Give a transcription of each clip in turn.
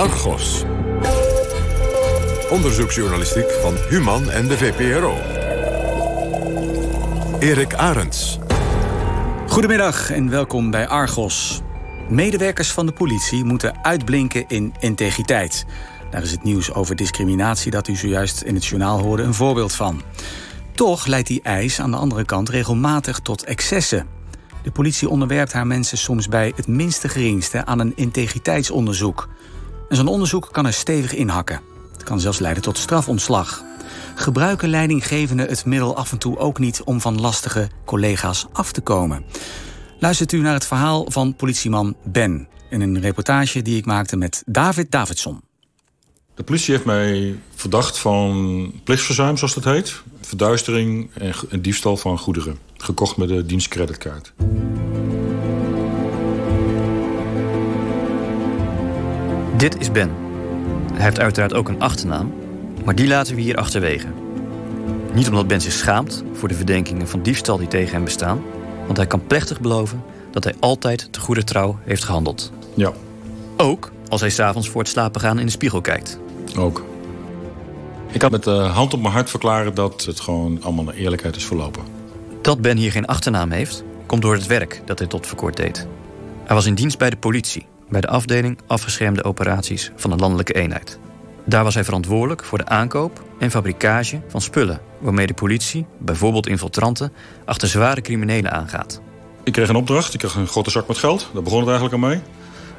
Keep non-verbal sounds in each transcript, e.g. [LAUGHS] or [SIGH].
Argos. Onderzoeksjournalistiek van Human en de VPRO. Erik Arends. Goedemiddag en welkom bij Argos. Medewerkers van de politie moeten uitblinken in integriteit. Daar is het nieuws over discriminatie dat u zojuist in het journaal hoorde een voorbeeld van. Toch leidt die eis aan de andere kant regelmatig tot excessen. De politie onderwerpt haar mensen soms bij het minste geringste aan een integriteitsonderzoek. En zo'n onderzoek kan er stevig inhakken. Het kan zelfs leiden tot strafontslag. Gebruiken leidinggevenden het middel af en toe ook niet om van lastige collega's af te komen? Luistert u naar het verhaal van politieman Ben in een reportage die ik maakte met David Davidson. De politie heeft mij verdacht van plichtsverzuim, zoals dat heet. Verduistering en diefstal van goederen. Gekocht met de dienstcreditkaart. Dit is Ben. Hij heeft uiteraard ook een achternaam, maar die laten we hier achterwege. Niet omdat Ben zich schaamt voor de verdenkingen van diefstal die tegen hem bestaan, want hij kan plechtig beloven dat hij altijd te goede trouw heeft gehandeld. Ja. Ook als hij s'avonds voor het slapen gaan in de spiegel kijkt. Ook. Ik kan met de hand op mijn hart verklaren dat het gewoon allemaal naar eerlijkheid is verlopen. Dat Ben hier geen achternaam heeft, komt door het werk dat hij tot voor kort deed. Hij was in dienst bij de politie, bij de afdeling afgeschermde operaties van de landelijke eenheid. Daar was hij verantwoordelijk voor de aankoop en fabrikage van spullen waarmee de politie, bijvoorbeeld infiltranten, achter zware criminelen aangaat. Ik kreeg een opdracht, ik kreeg een grote zak met geld. Daar begon het eigenlijk aan mee.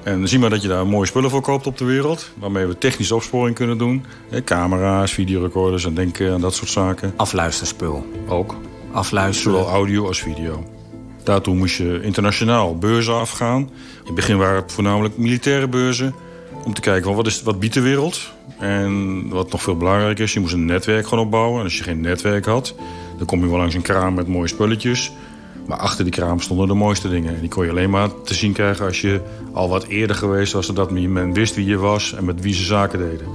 En zie maar dat je daar mooie spullen voor koopt op de wereld. Waarmee we technische opsporing kunnen doen. Camera's, videorecorders en denken aan dat soort zaken. Afluisterspul. Ook. Afluisteren. Zowel audio als video. Daartoe moest je internationaal beurzen afgaan. In het begin waren het voornamelijk militaire beurzen. Om te kijken, wat, is, wat biedt de wereld? En wat nog veel belangrijker is, je moest een netwerk gewoon opbouwen. En als je geen netwerk had, dan kom je wel langs een kraam met mooie spulletjes. Maar achter die kraam stonden de mooiste dingen. En die kon je alleen maar te zien krijgen als je al wat eerder geweest was... zodat men wist wie je was en met wie ze zaken deden.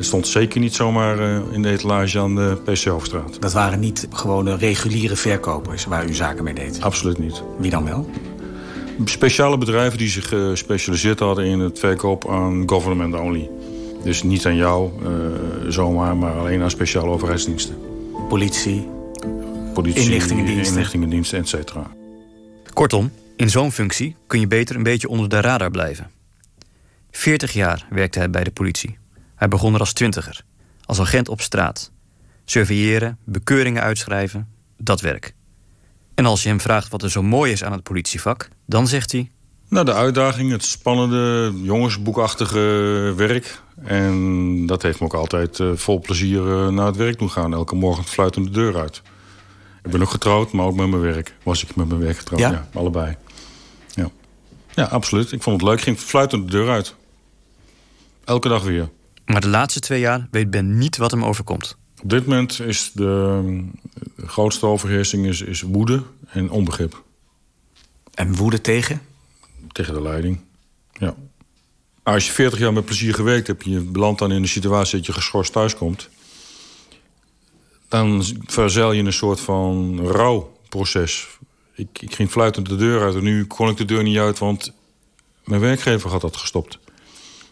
Het stond zeker niet zomaar eh, in de etalage aan de PC Hoofdstraat. Dat waren niet gewone reguliere verkopers waar u zaken mee deed? Absoluut niet. Wie dan wel? Speciale bedrijven die zich gespecialiseerd hadden in het verkoop aan government only. Dus niet aan jou uh, zomaar, maar alleen aan speciale overheidsdiensten. Politie, politie, inlichtingendiensten, inlichtingendiensten et cetera. Kortom, in zo'n functie kun je beter een beetje onder de radar blijven. 40 jaar werkte hij bij de politie. Hij begon er als twintiger, als agent op straat. Surveilleren, bekeuringen uitschrijven, dat werk. En als je hem vraagt wat er zo mooi is aan het politievak, dan zegt hij... Nou, de uitdaging, het spannende, jongensboekachtige werk. En dat heeft me ook altijd uh, vol plezier uh, naar het werk doen gaan. Elke morgen fluitend de deur uit. Ik ben ook getrouwd, maar ook met mijn werk. Was ik met mijn werk getrouwd, ja? ja allebei. Ja. ja, absoluut. Ik vond het leuk. Ik ging fluitend de deur uit. Elke dag weer. Maar de laatste twee jaar weet Ben niet wat hem overkomt. Op dit moment is de, de grootste overheersing is, is woede en onbegrip. En woede tegen? Tegen de leiding, ja. Als je 40 jaar met plezier gewerkt hebt... je belandt dan in een situatie dat je geschorst thuiskomt... dan verzeil je in een soort van rouwproces. Ik, ik ging fluitend de deur uit en nu kon ik de deur niet uit... want mijn werkgever had dat gestopt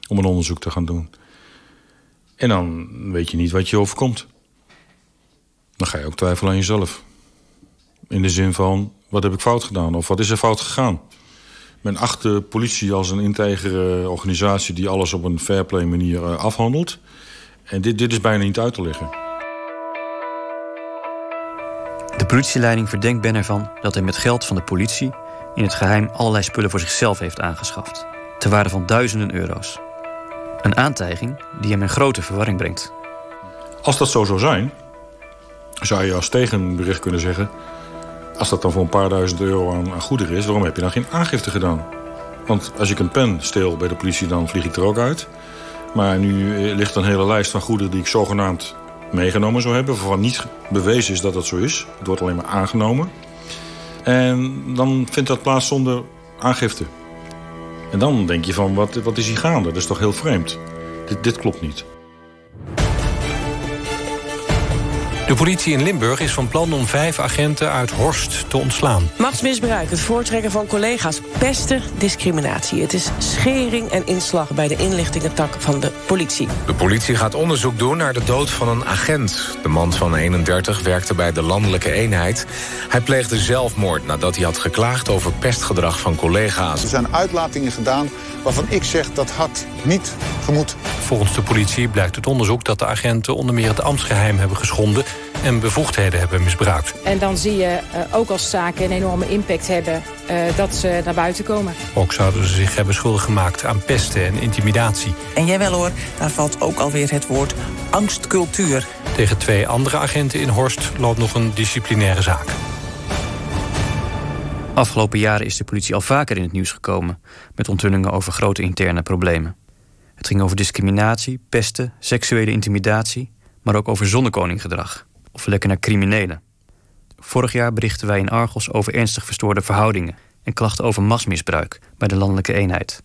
om een onderzoek te gaan doen. En dan weet je niet wat je overkomt. Dan ga je ook twijfelen aan jezelf. In de zin van, wat heb ik fout gedaan? Of wat is er fout gegaan? Men acht de politie als een integere organisatie... die alles op een fairplay manier uh, afhandelt. En dit, dit is bijna niet uit te leggen. De politieleiding verdenkt Ben ervan dat hij met geld van de politie... in het geheim allerlei spullen voor zichzelf heeft aangeschaft. Ter waarde van duizenden euro's. Een aantijging die hem in grote verwarring brengt. Als dat zo zou zijn, zou je als tegenbericht kunnen zeggen... als dat dan voor een paar duizend euro aan, aan goederen is... waarom heb je dan geen aangifte gedaan? Want als ik een pen steel bij de politie, dan vlieg ik er ook uit. Maar nu ligt een hele lijst van goederen die ik zogenaamd meegenomen zou hebben... waarvan niet bewezen is dat dat zo is. Het wordt alleen maar aangenomen. En dan vindt dat plaats zonder aangifte. En dan denk je van, wat, wat is hier gaande? Dat is toch heel vreemd? Dit, dit klopt niet. De politie in Limburg is van plan om vijf agenten uit Horst te ontslaan. Machtsmisbruik, het voortrekken van collega's, pesten, discriminatie. Het is schering en inslag bij de inlichtingentak van de politie. De politie gaat onderzoek doen naar de dood van een agent. De man van 31 werkte bij de landelijke eenheid. Hij pleegde zelfmoord nadat hij had geklaagd over pestgedrag van collega's. Er zijn uitlatingen gedaan waarvan ik zeg dat had niet gemoed. Volgens de politie blijkt het onderzoek dat de agenten onder meer het ambtsgeheim hebben geschonden en bevoegdheden hebben misbruikt. En dan zie je uh, ook als zaken een enorme impact hebben uh, dat ze naar buiten komen. Ook zouden ze zich hebben schuldig gemaakt aan pesten en intimidatie. En jij wel hoor, daar valt ook alweer het woord angstcultuur. Tegen twee andere agenten in Horst loopt nog een disciplinaire zaak. Afgelopen jaren is de politie al vaker in het nieuws gekomen... met onthullingen over grote interne problemen. Het ging over discriminatie, pesten, seksuele intimidatie... maar ook over zonnekoninggedrag of naar criminelen. Vorig jaar berichten wij in Argos over ernstig verstoorde verhoudingen... en klachten over machtsmisbruik bij de landelijke eenheid.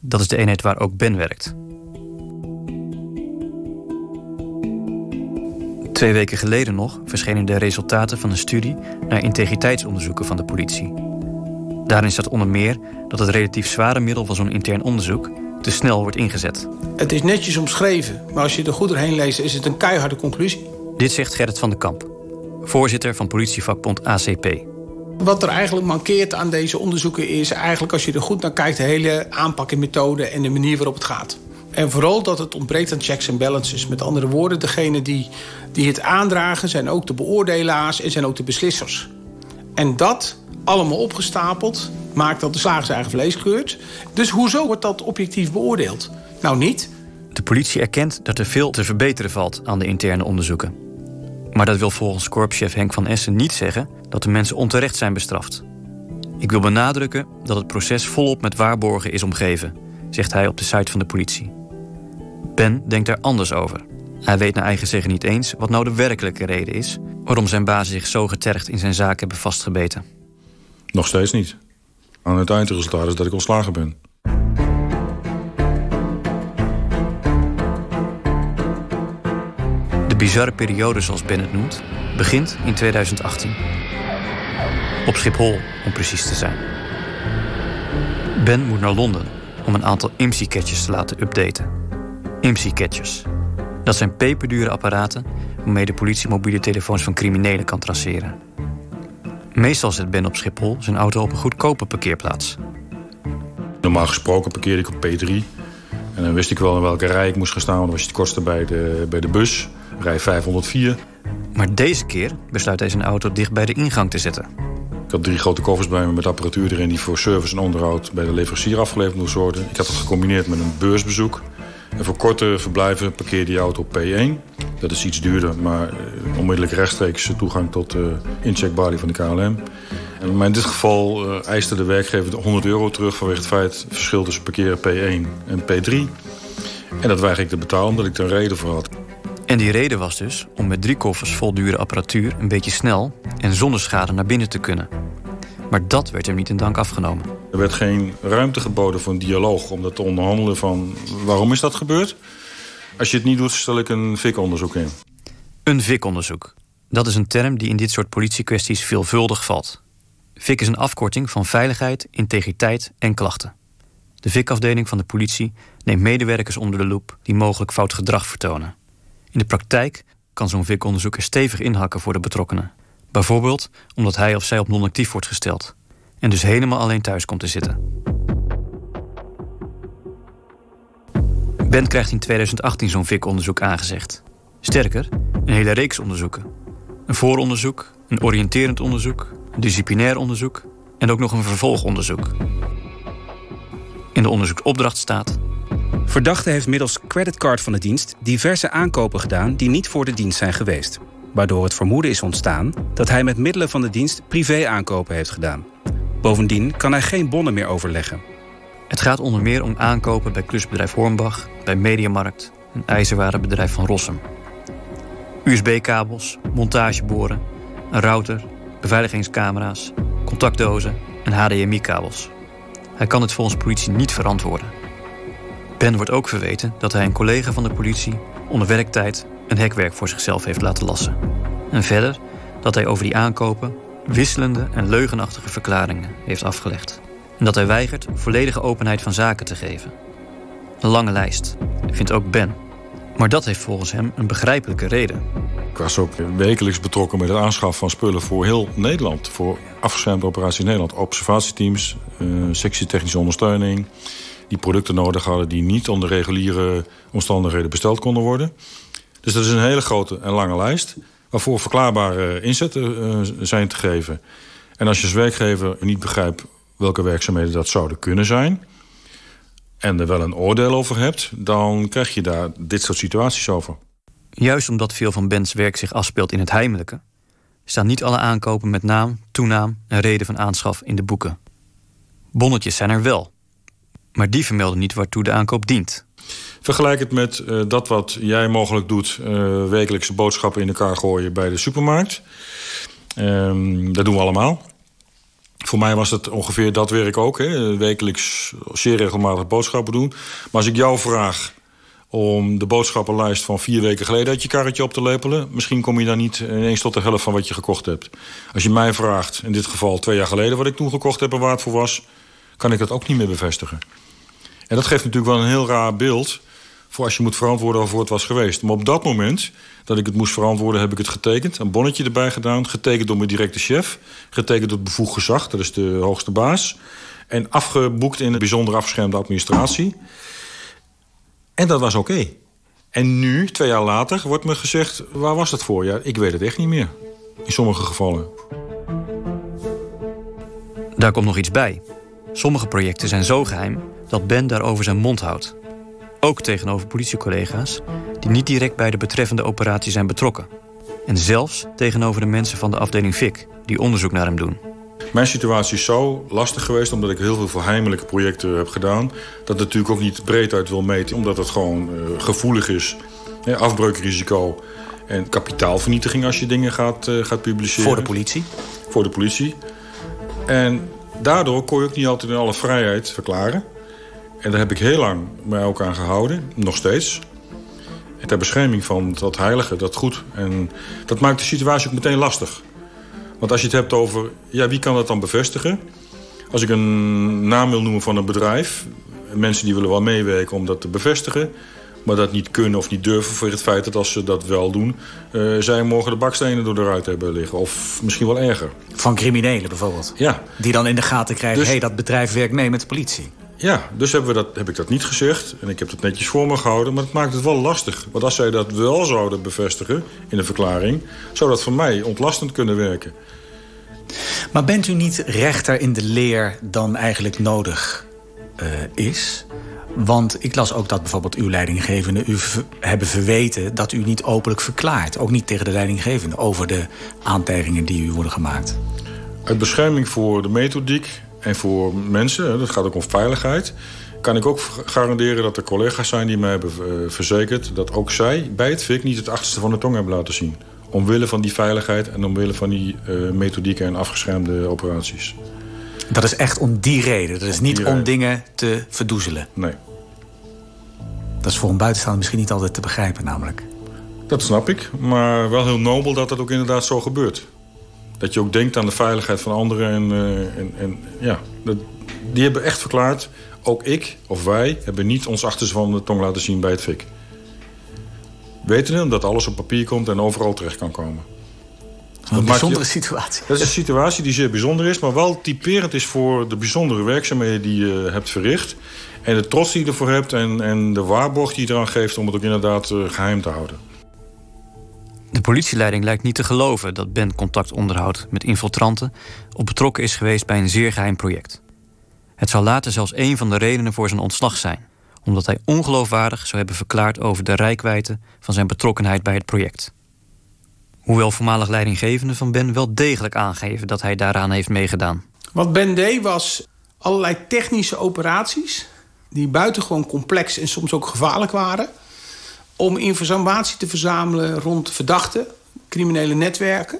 Dat is de eenheid waar ook Ben werkt. Twee weken geleden nog verschenen de resultaten van een studie... naar integriteitsonderzoeken van de politie. Daarin staat onder meer dat het relatief zware middel van zo'n intern onderzoek te snel wordt ingezet. Het is netjes omschreven, maar als je er goed doorheen leest... is het een keiharde conclusie. Dit zegt Gerrit van den Kamp, voorzitter van politievakbond ACP. Wat er eigenlijk mankeert aan deze onderzoeken is eigenlijk als je er goed naar kijkt... de hele aanpak en methode en de manier waarop het gaat. En vooral dat het ontbreekt aan checks en balances. Met andere woorden, degene die, die het aandragen zijn ook de beoordelaars en zijn ook de beslissers. En dat allemaal opgestapeld maakt dat de slager zijn eigen vlees keurt. Dus hoezo wordt dat objectief beoordeeld? Nou niet. De politie erkent dat er veel te verbeteren valt aan de interne onderzoeken. Maar dat wil volgens korpschef Henk van Essen niet zeggen dat de mensen onterecht zijn bestraft. Ik wil benadrukken dat het proces volop met waarborgen is omgeven, zegt hij op de site van de politie. Ben denkt er anders over. Hij weet naar eigen zeggen niet eens wat nou de werkelijke reden is waarom zijn bazen zich zo getergd in zijn zaak hebben vastgebeten. Nog steeds niet. Aan het eindresultaat is dat ik ontslagen ben. De bizarre periode, zoals Ben het noemt, begint in 2018. Op Schiphol, om precies te zijn. Ben moet naar Londen om een aantal IMSI-catchers te laten updaten. IMSI-catchers. Dat zijn peperdure apparaten waarmee de politie mobiele telefoons van criminelen kan traceren. Meestal zet Ben op Schiphol zijn auto op een goedkope parkeerplaats. Normaal gesproken parkeerde ik op P3. En dan wist ik wel in welke rij ik moest gaan staan, want dan was het kosten bij de, bij de bus. Rij 504. Maar deze keer besluit hij zijn auto dicht bij de ingang te zetten. Ik had drie grote koffers bij me met apparatuur erin... die voor service en onderhoud bij de leverancier afgeleverd moest worden. Ik had het gecombineerd met een beursbezoek. En voor korte verblijven parkeerde die auto op P1. Dat is iets duurder, maar eh, onmiddellijk rechtstreeks toegang tot de incheckbalie van de KLM. En in dit geval uh, eiste de werkgever 100 euro terug vanwege het feit verschil tussen parkeren P1 en P3. En dat weiger ik te betalen omdat ik er een reden voor had. En die reden was dus om met drie koffers vol dure apparatuur een beetje snel en zonder schade naar binnen te kunnen. Maar dat werd hem niet in dank afgenomen. Er werd geen ruimte geboden voor een dialoog om dat te onderhandelen van waarom is dat gebeurd? Als je het niet doet, stel ik een VIK-onderzoek in. Een VIK-onderzoek. Dat is een term die in dit soort politiekwesties veelvuldig valt. VIK is een afkorting van veiligheid, integriteit en klachten. De VIK-afdeling van de politie neemt medewerkers onder de loep die mogelijk fout gedrag vertonen. In de praktijk kan zo'n VIK-onderzoek er stevig inhakken voor de betrokkenen. Bijvoorbeeld omdat hij of zij op non-actief wordt gesteld en dus helemaal alleen thuis komt te zitten. Ben krijgt in 2018 zo'n VIK-onderzoek aangezegd. Sterker, een hele reeks onderzoeken. Een vooronderzoek, een oriënterend onderzoek, een disciplinair onderzoek en ook nog een vervolgonderzoek. In de onderzoeksopdracht staat. Verdachte heeft middels creditcard van de dienst diverse aankopen gedaan die niet voor de dienst zijn geweest. Waardoor het vermoeden is ontstaan dat hij met middelen van de dienst privé-aankopen heeft gedaan. Bovendien kan hij geen bonnen meer overleggen. Het gaat onder meer om aankopen bij klusbedrijf Hornbach, bij Mediamarkt, een ijzerwarenbedrijf van Rossum. USB-kabels, montageboren, een router, beveiligingscamera's, contactdozen en HDMI-kabels. Hij kan het volgens politie niet verantwoorden. Ben wordt ook verweten dat hij een collega van de politie onder werktijd een hekwerk voor zichzelf heeft laten lassen. En verder dat hij over die aankopen wisselende en leugenachtige verklaringen heeft afgelegd. En dat hij weigert volledige openheid van zaken te geven. Een lange lijst, vindt ook Ben. Maar dat heeft volgens hem een begrijpelijke reden. Ik was ook wekelijks betrokken met het aanschaffen van spullen voor heel Nederland. Voor afgeschermde operaties in Nederland. Observatieteams, uh, sectie technische ondersteuning. Die producten nodig hadden die niet onder reguliere omstandigheden besteld konden worden. Dus dat is een hele grote en lange lijst. Waarvoor verklaarbare inzetten uh, zijn te geven. En als je als werkgever niet begrijpt welke werkzaamheden dat zouden kunnen zijn en er wel een oordeel over hebt, dan krijg je daar dit soort situaties over. Juist omdat veel van Bens werk zich afspeelt in het heimelijke, staan niet alle aankopen met naam, toenaam en reden van aanschaf in de boeken. Bonnetjes zijn er wel, maar die vermelden niet waartoe de aankoop dient. Vergelijk het met uh, dat wat jij mogelijk doet, uh, wekelijkse boodschappen in elkaar gooien bij de supermarkt. Um, dat doen we allemaal. Voor mij was het ongeveer dat werk ook. Hè. Wekelijks zeer regelmatig boodschappen doen. Maar als ik jou vraag om de boodschappenlijst van vier weken geleden uit je karretje op te lepelen... misschien kom je dan niet ineens tot de helft van wat je gekocht hebt. Als je mij vraagt, in dit geval twee jaar geleden... wat ik toen gekocht heb en waar het voor was... kan ik dat ook niet meer bevestigen. En dat geeft natuurlijk wel een heel raar beeld... voor als je moet verantwoorden over het was geweest. Maar op dat moment dat ik het moest verantwoorden, heb ik het getekend. Een bonnetje erbij gedaan, getekend door mijn directe chef. Getekend door het bevoegd gezag, dat is de hoogste baas. En afgeboekt in de bijzonder afgeschermde administratie. En dat was oké. En nu, twee jaar later, wordt me gezegd... waar was dat voor? Ja, ik weet het echt niet meer. In sommige gevallen. Daar komt nog iets bij. Sommige projecten zijn zo geheim dat Ben daarover zijn mond houdt. Ook tegenover politiecollega's die niet direct bij de betreffende operatie zijn betrokken. En zelfs tegenover de mensen van de afdeling FIC die onderzoek naar hem doen. Mijn situatie is zo lastig geweest omdat ik heel veel verheimelijke projecten heb gedaan. Dat natuurlijk ook niet breed uit wil meten, omdat het gewoon uh, gevoelig is. afbreukrisico en kapitaalvernietiging als je dingen gaat, uh, gaat publiceren. Voor de politie? Voor de politie. En daardoor kon je ook niet altijd in alle vrijheid verklaren. En daar heb ik heel lang mij ook aan gehouden, nog steeds. Ter bescherming van dat heilige, dat goed. En dat maakt de situatie ook meteen lastig. Want als je het hebt over, ja, wie kan dat dan bevestigen? Als ik een naam wil noemen van een bedrijf... mensen die willen wel meewerken om dat te bevestigen... maar dat niet kunnen of niet durven voor het feit dat als ze dat wel doen... Uh, zij morgen de bakstenen door de ruit hebben liggen. Of misschien wel erger. Van criminelen bijvoorbeeld? Ja. Die dan in de gaten krijgen, dus, hey, dat bedrijf werkt mee met de politie. Ja, dus hebben we dat, heb ik dat niet gezegd. En ik heb dat netjes voor me gehouden. Maar het maakt het wel lastig. Want als zij dat wel zouden bevestigen in de verklaring... zou dat voor mij ontlastend kunnen werken. Maar bent u niet rechter in de leer dan eigenlijk nodig uh, is? Want ik las ook dat bijvoorbeeld uw leidinggevende u hebben verweten... dat u niet openlijk verklaart, ook niet tegen de leidinggevende... over de aantijgingen die u worden gemaakt. Uit bescherming voor de methodiek en voor mensen, dat gaat ook om veiligheid... kan ik ook garanderen dat er collega's zijn die mij hebben eh, verzekerd... dat ook zij bij het FIC niet het achterste van de tong hebben laten zien. Omwille van die veiligheid en omwille van die uh, methodieken en afgeschermde operaties. Dat is echt om die reden? Dat is niet om dingen te verdoezelen? Nee. Dat is voor een buitenstaander misschien niet altijd te begrijpen namelijk. Dat snap ik, maar wel heel nobel dat dat ook inderdaad zo gebeurt. Dat je ook denkt aan de veiligheid van anderen. En, uh, en, en ja, dat, die hebben echt verklaard... ook ik of wij hebben niet ons achterste van de tong laten zien bij het FIC. Weten dat alles op papier komt en overal terecht kan komen. Een bijzondere je, situatie. Dat is een situatie die zeer bijzonder is... maar wel typerend is voor de bijzondere werkzaamheden die je hebt verricht... en de trots die je ervoor hebt en, en de waarborg die je eraan geeft... om het ook inderdaad uh, geheim te houden. De politieleiding lijkt niet te geloven dat Ben contact onderhoudt met infiltranten... of betrokken is geweest bij een zeer geheim project. Het zou later zelfs een van de redenen voor zijn ontslag zijn... omdat hij ongeloofwaardig zou hebben verklaard over de rijkwijde... van zijn betrokkenheid bij het project. Hoewel voormalig leidinggevende van Ben wel degelijk aangeven... dat hij daaraan heeft meegedaan. Wat Ben deed was allerlei technische operaties... die buitengewoon complex en soms ook gevaarlijk waren om informatie te verzamelen rond verdachten, criminele netwerken,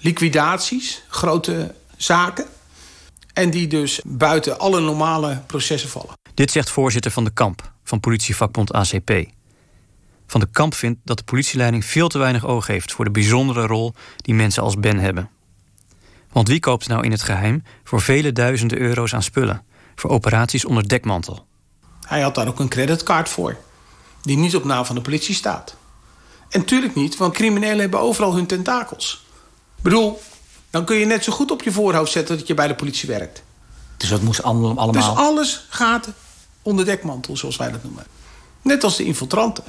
liquidaties, grote zaken. En die dus buiten alle normale processen vallen. Dit zegt voorzitter van de kamp van politievakbond ACP. Van de Kamp vindt dat de politieleiding veel te weinig oog heeft voor de bijzondere rol die mensen als Ben hebben. Want wie koopt nou in het geheim voor vele duizenden euro's aan spullen voor operaties onder dekmantel? Hij had daar ook een creditcard voor, die niet op naam van de politie staat. En tuurlijk niet, want criminelen hebben overal hun tentakels. Ik bedoel, dan kun je net zo goed op je voorhoofd zetten dat je bij de politie werkt. Dus dat moest allemaal... Dus alles gaat onder dekmantel, zoals wij dat noemen. Net als de infiltranten.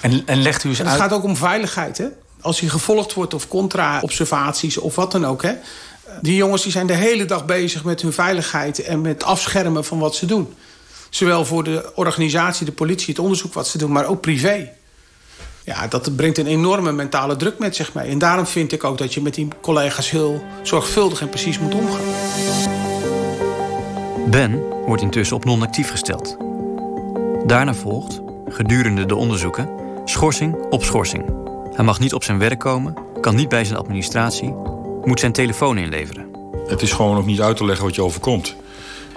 En, en legt u eens En uit... het gaat ook om veiligheid, hè? Als hij gevolgd wordt of contra-observaties of wat dan ook, hè? Die jongens die zijn de hele dag bezig met hun veiligheid... en met afschermen van wat ze doen. Zowel voor de organisatie, de politie, het onderzoek wat ze doen... maar ook privé. Ja, dat brengt een enorme mentale druk met zich mee. En daarom vind ik ook dat je met die collega's heel zorgvuldig en precies moet omgaan. Ben wordt intussen op non-actief gesteld. Daarna volgt, gedurende de onderzoeken, schorsing op schorsing. Hij mag niet op zijn werk komen, kan niet bij zijn administratie, moet zijn telefoon inleveren. Het is gewoon ook niet uit te leggen wat je overkomt.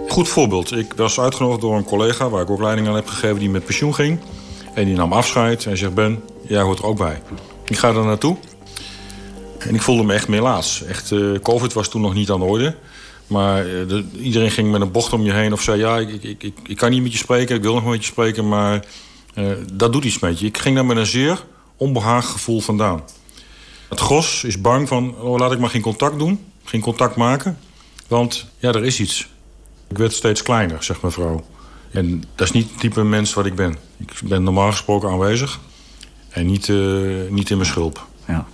Goed voorbeeld. Ik was uitgenodigd door een collega waar ik ook leiding aan heb gegeven die met pensioen ging. En die nam afscheid en zegt: Ben, jij hoort er ook bij. Ik ga er naartoe. En ik voelde me echt melaats. Echt, eh, COVID was toen nog niet aan de orde. Maar eh, de- iedereen ging met een bocht om je heen of zei: Ja, ik, ik, ik, ik kan niet met je spreken, ik wil nog met je spreken, maar eh, dat doet iets met je. Ik ging daar met een zeer onbehaagd gevoel vandaan. Het gros is bang van: oh, laat ik maar geen contact doen, geen contact maken. Want ja, er is iets. Ik werd steeds kleiner, zegt mijn vrouw. En dat is niet het type mens wat ik ben. Ik ben normaal gesproken aanwezig en niet, eh, niet in mijn schulp. Ja.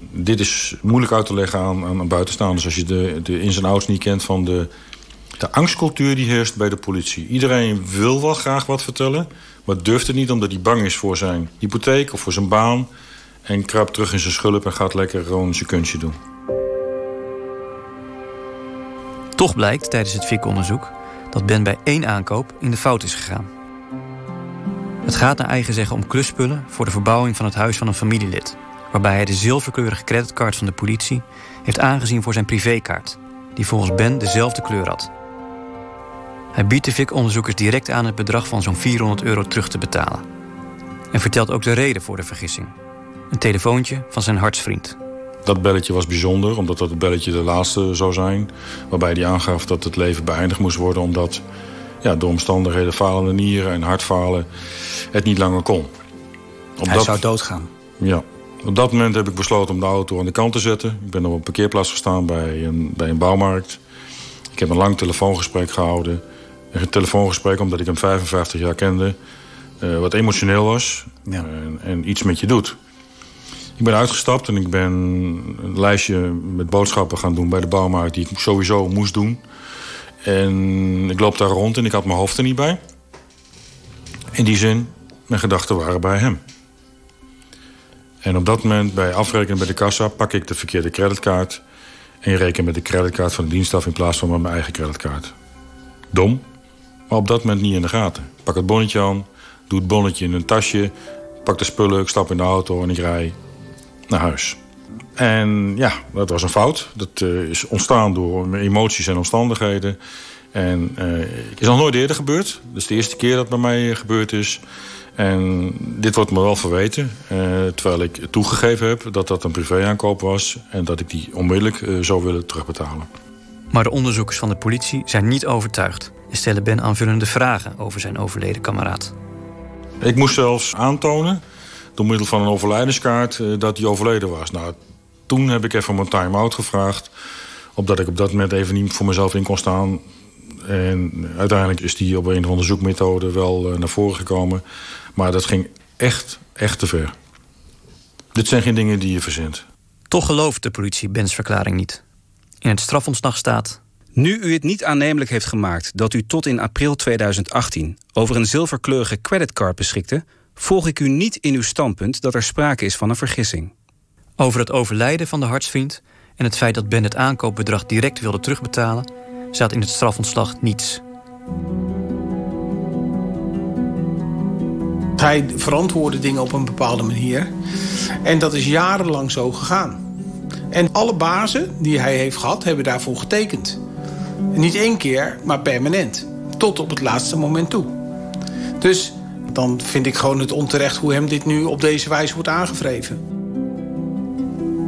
Dit is moeilijk uit te leggen aan, aan buitenstaanders... als je de, de ins en outs niet kent van de, de angstcultuur die heerst bij de politie. Iedereen wil wel graag wat vertellen, maar durft het niet... omdat hij bang is voor zijn hypotheek of voor zijn baan... en kruipt terug in zijn schulp en gaat lekker gewoon zijn kunstje doen. Toch blijkt tijdens het FIC-onderzoek dat Ben bij één aankoop in de fout is gegaan. Het gaat naar eigen zeggen om klusspullen voor de verbouwing van het huis van een familielid, waarbij hij de zilverkleurige creditcard van de politie heeft aangezien voor zijn privékaart, die volgens Ben dezelfde kleur had. Hij biedt de FIC-onderzoekers direct aan het bedrag van zo'n 400 euro terug te betalen. En vertelt ook de reden voor de vergissing. Een telefoontje van zijn hartsvriend. Dat belletje was bijzonder, omdat dat het belletje de laatste zou zijn. Waarbij hij aangaf dat het leven beëindigd moest worden... omdat ja, door omstandigheden falende nieren en hartfalen het niet langer kon. Op Hij dat- zou doodgaan. Ja. Op dat moment heb ik besloten om de auto aan de kant te zetten. Ik ben op een parkeerplaats gestaan bij een, bij een bouwmarkt. Ik heb een lang telefoongesprek gehouden. Een telefoongesprek omdat ik hem 55 jaar kende. eh, wat emotioneel was. En, en iets met je doet. Ik ben uitgestapt en ik ben een lijstje met boodschappen gaan doen bij de bouwmarkt... die ik sowieso moest doen. En ik loop daar rond en ik had mijn hoofd er niet bij. In die zin, mijn gedachten waren bij hem. En op dat moment, bij afrekenen bij de kassa... pak ik de verkeerde creditkaart... en reken met de creditkaart van de dienst af... in plaats van met mijn eigen creditkaart. Dom, maar op dat moment niet in de gaten. Pak het bonnetje aan, doe het bonnetje in een tasje... pak de spullen, ik stap in de auto en ik rij naar huis. En ja, dat was een fout. Dat eh, is ontstaan door emoties en omstandigheden. En het is nog nooit eerder gebeurd. Dat is de eerste keer dat het bij mij eh, gebeurd is. En dit wordt me wel verweten. terwijl ik toegegeven heb dat dat een privéaankoop was... en dat ik die onmiddellijk zou willen terugbetalen. Maar de onderzoekers van de politie zijn niet overtuigd en stellen Ben aanvullende vragen over zijn overleden kameraad. Ik moest zelfs aantonen, door middel van een overlijdenskaart, eh, dat hij overleden was. Nou, toen heb ik even om een time-out gevraagd. Omdat ik op dat moment even niet voor mezelf in kon staan. En uiteindelijk is die op een of andere zoekmethode wel eh, naar voren gekomen. Maar dat ging echt, echt te ver. Dit zijn geen dingen die je verzint. Toch gelooft de politie Bens verklaring niet. In het strafontslag staat... Nu u het niet aannemelijk heeft gemaakt dat u tot in april 2018 over een zilverkleurige creditcard beschikte, volg ik u niet in uw standpunt dat er sprake is van een vergissing. Over het overlijden van de hartsvriend en het feit dat Ben het aankoopbedrag direct wilde terugbetalen, staat in het strafontslag niets. Hij verantwoordde dingen op een bepaalde manier. En dat is jarenlang zo gegaan. En alle bazen die hij heeft gehad, hebben daarvoor getekend. Niet één keer, maar permanent. Tot op het laatste moment toe. Dus dan vind ik gewoon het onterecht hoe hem dit nu op deze wijze wordt aangevreven.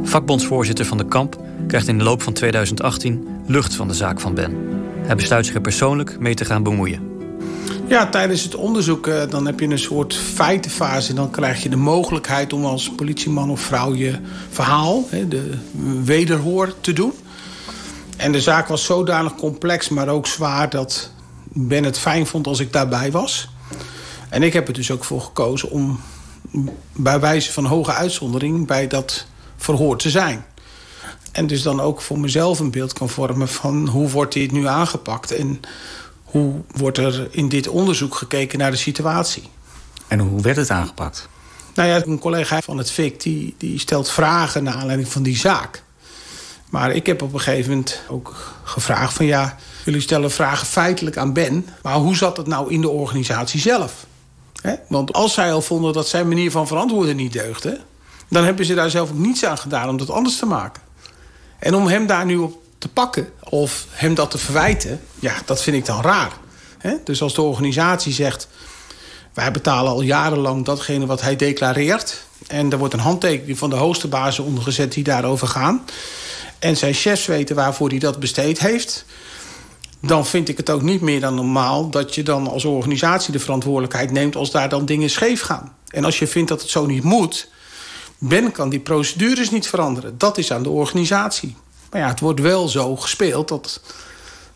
Vakbondsvoorzitter van de Kamp krijgt in de loop van 2018 lucht van de zaak van Ben. Hij besluit zich er persoonlijk mee te gaan bemoeien. Ja, tijdens het onderzoek uh, dan heb je een soort feitenfase. Dan krijg je de mogelijkheid om als politieman of vrouw je verhaal, hè, de wederhoor, te doen. En de zaak was zodanig complex, maar ook zwaar... dat Ben het fijn vond als ik daarbij was. En ik heb er dus ook voor gekozen om bij wijze van hoge uitzondering... bij dat verhoor te zijn. En dus dan ook voor mezelf een beeld kan vormen van hoe wordt dit nu aangepakt... en hoe wordt er in dit onderzoek gekeken naar de situatie. En hoe werd het aangepakt? Nou ja, een collega van het FIC die, die stelt vragen naar aanleiding van die zaak. Maar ik heb op een gegeven moment ook gevraagd van ja... jullie stellen vragen feitelijk aan Ben... maar hoe zat het nou in de organisatie zelf? Want als zij al vonden dat zijn manier van verantwoorden niet deugde... dan hebben ze daar zelf ook niets aan gedaan om dat anders te maken. En om hem daar nu op te pakken of hem dat te verwijten... ja, dat vind ik dan raar. Dus als de organisatie zegt... wij betalen al jarenlang datgene wat hij declareert... en er wordt een handtekening van de hoogste bazen ondergezet die daarover gaan... en zijn chefs weten waarvoor hij dat besteed heeft... dan vind ik het ook niet meer dan normaal... dat je dan als organisatie de verantwoordelijkheid neemt... als daar dan dingen scheef gaan. En als je vindt dat het zo niet moet... Ben kan die procedures niet veranderen. Dat is aan de organisatie. Maar ja, het wordt wel zo gespeeld dat,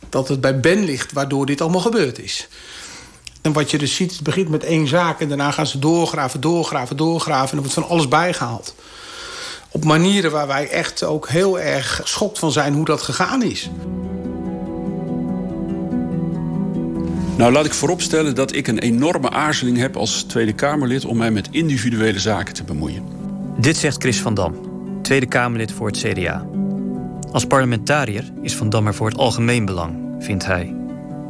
dat het bij Ben ligt... waardoor dit allemaal gebeurd is. En wat je dus ziet, het begint met één zaak... en daarna gaan ze doorgraven, doorgraven, doorgraven... en er wordt van alles bijgehaald. Op manieren waar wij echt ook heel erg geschokt van zijn hoe dat gegaan is. Nou, laat ik vooropstellen dat ik een enorme aarzeling heb als Tweede Kamerlid... om mij met individuele zaken te bemoeien. Dit zegt Chris van Dam, Tweede Kamerlid voor het CDA. Als parlementariër is Van Dam er voor het algemeen belang, vindt hij.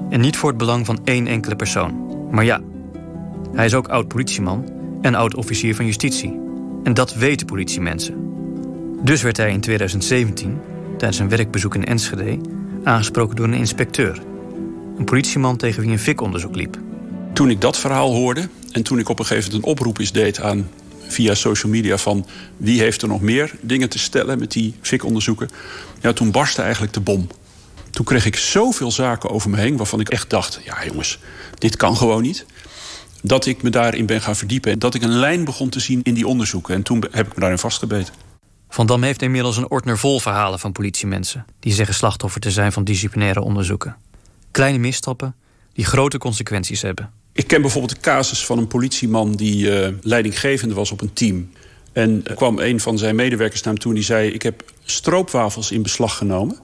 En niet voor het belang van één enkele persoon. Maar ja, hij is ook oud-politieman en oud-officier van justitie. En dat weten politiemensen. Dus werd hij in 2017, tijdens een werkbezoek in Enschede... aangesproken door een inspecteur. Een politieman tegen wie een fikonderzoek liep. Toen ik dat verhaal hoorde en toen ik op een gegeven moment een oproep is deed aan via social media van wie heeft er nog meer dingen te stellen met die fikonderzoeken. Ja, toen barstte eigenlijk de bom. Toen kreeg ik zoveel zaken over me heen waarvan ik echt dacht: ja, jongens, dit kan gewoon niet. Dat ik me daarin ben gaan verdiepen en dat ik een lijn begon te zien in die onderzoeken. En toen heb ik me daarin vastgebeten. Van Dam heeft inmiddels een ordner vol verhalen van politiemensen die zeggen slachtoffer te zijn van disciplinaire onderzoeken. Kleine misstappen die grote consequenties hebben. Ik ken bijvoorbeeld de casus van een politieman die uh, leidinggevende was op een team. En kwam een van zijn medewerkers naar hem toe en die zei: Ik heb stroopwafels in beslag genomen.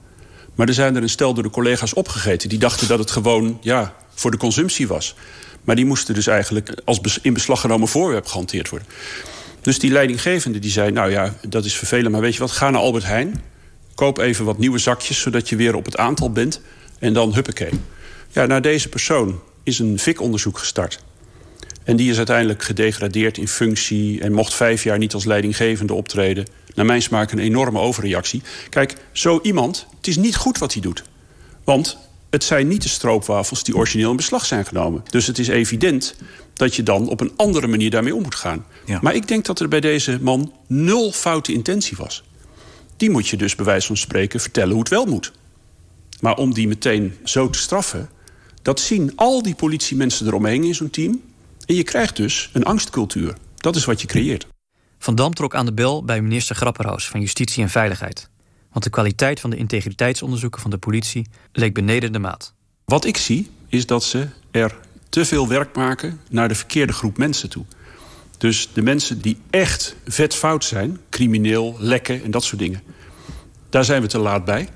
Maar er zijn er een stel door de collega's opgegeten. Die dachten dat het gewoon ja, voor de consumptie was. Maar die moesten dus eigenlijk als in beslag genomen voorwerp gehanteerd worden. Dus die leidinggevende die zei: Nou ja, dat is vervelend, maar weet je wat, ga naar Albert Heijn. Koop even wat nieuwe zakjes, zodat je weer op het aantal bent. En dan huppakee. Ja, naar deze persoon is een VIK-onderzoek gestart. En die is uiteindelijk gedegradeerd in functie... en mocht vijf jaar niet als leidinggevende optreden. Naar mijn smaak een enorme overreactie. Kijk, zo iemand, het is niet goed wat hij doet. Want het zijn niet de stroopwafels die origineel in beslag zijn genomen. Dus het is evident dat je dan op een andere manier daarmee om moet gaan. Maar ik denk dat er bij deze man nul foute intentie was. Die moet je dus bij wijze van spreken vertellen hoe het wel moet. Maar om die meteen zo te straffen... dat zien al die politiemensen eromheen in zo'n team... En je krijgt dus een angstcultuur. Dat is wat je creëert. Van Dam trok aan de bel bij minister Grapperhaus van Justitie en Veiligheid. Want de kwaliteit van de integriteitsonderzoeken van de politie leek beneden de maat. Wat ik zie is dat ze er te veel werk maken naar de verkeerde groep mensen toe. Dus de mensen die echt vet fout zijn, crimineel, lekken en dat soort dingen. Daar zijn we te laat bij.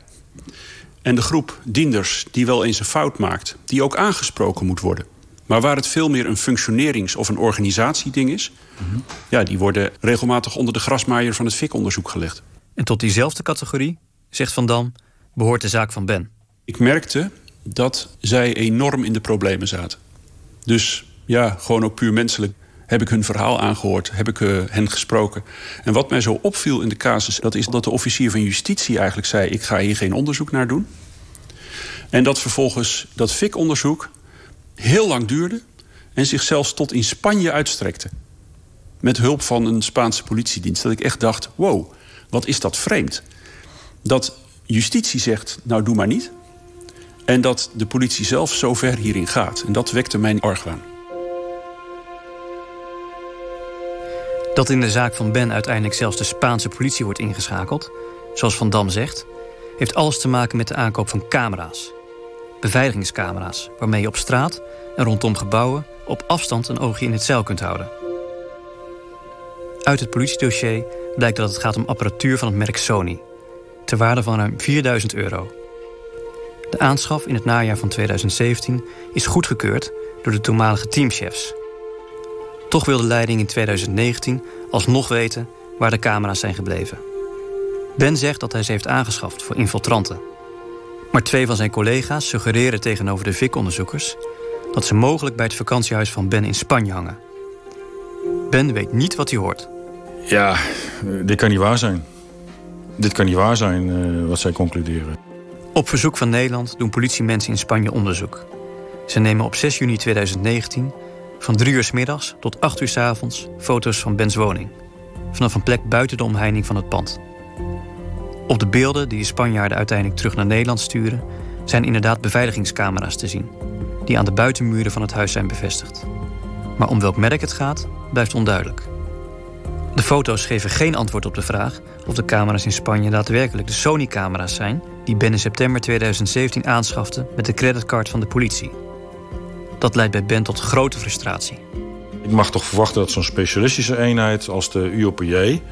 En de groep dienders die wel eens een fout maakt, die ook aangesproken moet worden. Maar waar het veel meer een functionerings- of een organisatieding is... Mhm. ja, die worden regelmatig onder de grasmaaier van het FIK-onderzoek gelegd. En tot diezelfde categorie, zegt Van Dam, behoort de zaak van Ben. Ik merkte dat zij enorm in de problemen zaten. Dus ja, gewoon ook puur menselijk heb ik hun verhaal aangehoord, heb ik uh, hen gesproken. En wat mij zo opviel in de casus, dat is dat de officier van justitie eigenlijk zei... ik ga hier geen onderzoek naar doen. En dat vervolgens dat FIK-onderzoek heel lang duurde. en zich zelfs tot in Spanje uitstrekte. Met hulp van een Spaanse politiedienst. Dat ik echt dacht, wow, wat is dat vreemd. Dat justitie zegt, nou doe maar niet. En dat de politie zelf zo ver hierin gaat. En dat wekte mijn argwaan. Dat in de zaak van Ben uiteindelijk zelfs de Spaanse politie wordt ingeschakeld... zoals Van Dam zegt... heeft alles te maken met de aankoop van camera's. Beveiligingscamera's, waarmee je op straat en rondom gebouwen... op afstand een oogje in het zeil kunt houden. Uit het politiedossier blijkt dat het gaat om apparatuur van het merk Sony... ter waarde van ruim 4000 euro. De aanschaf in het najaar van 2017 is goedgekeurd door de toenmalige teamchefs... Toch wil de leiding in 2019 alsnog weten waar de camera's zijn gebleven. Ben zegt dat hij ze heeft aangeschaft voor infiltranten. Maar twee van zijn collega's suggereren tegenover de VIC-onderzoekers... dat ze mogelijk bij het vakantiehuis van Ben in Spanje hangen. Ben weet niet wat hij hoort. Ja, dit kan niet waar zijn. Dit kan niet waar zijn, uh, wat zij concluderen. Op verzoek van Nederland doen politiemensen in Spanje onderzoek. Ze nemen op 6 juni 2019 van drie uur s middags tot acht uur s avonds foto's van Bens woning. Vanaf een plek buiten de omheining van het pand. Op de beelden die de Spanjaarden uiteindelijk terug naar Nederland sturen... zijn inderdaad beveiligingscamera's te zien... die aan de buitenmuren van het huis zijn bevestigd. Maar om welk merk het gaat, blijft onduidelijk. De foto's geven geen antwoord op de vraag of de camera's in Spanje daadwerkelijk de Sony-camera's zijn... die Ben in september 2017 aanschafte met de creditcard van de politie... Dat leidt bij Ben tot grote frustratie. Ik mag toch verwachten dat zo'n specialistische eenheid als de UOPJ...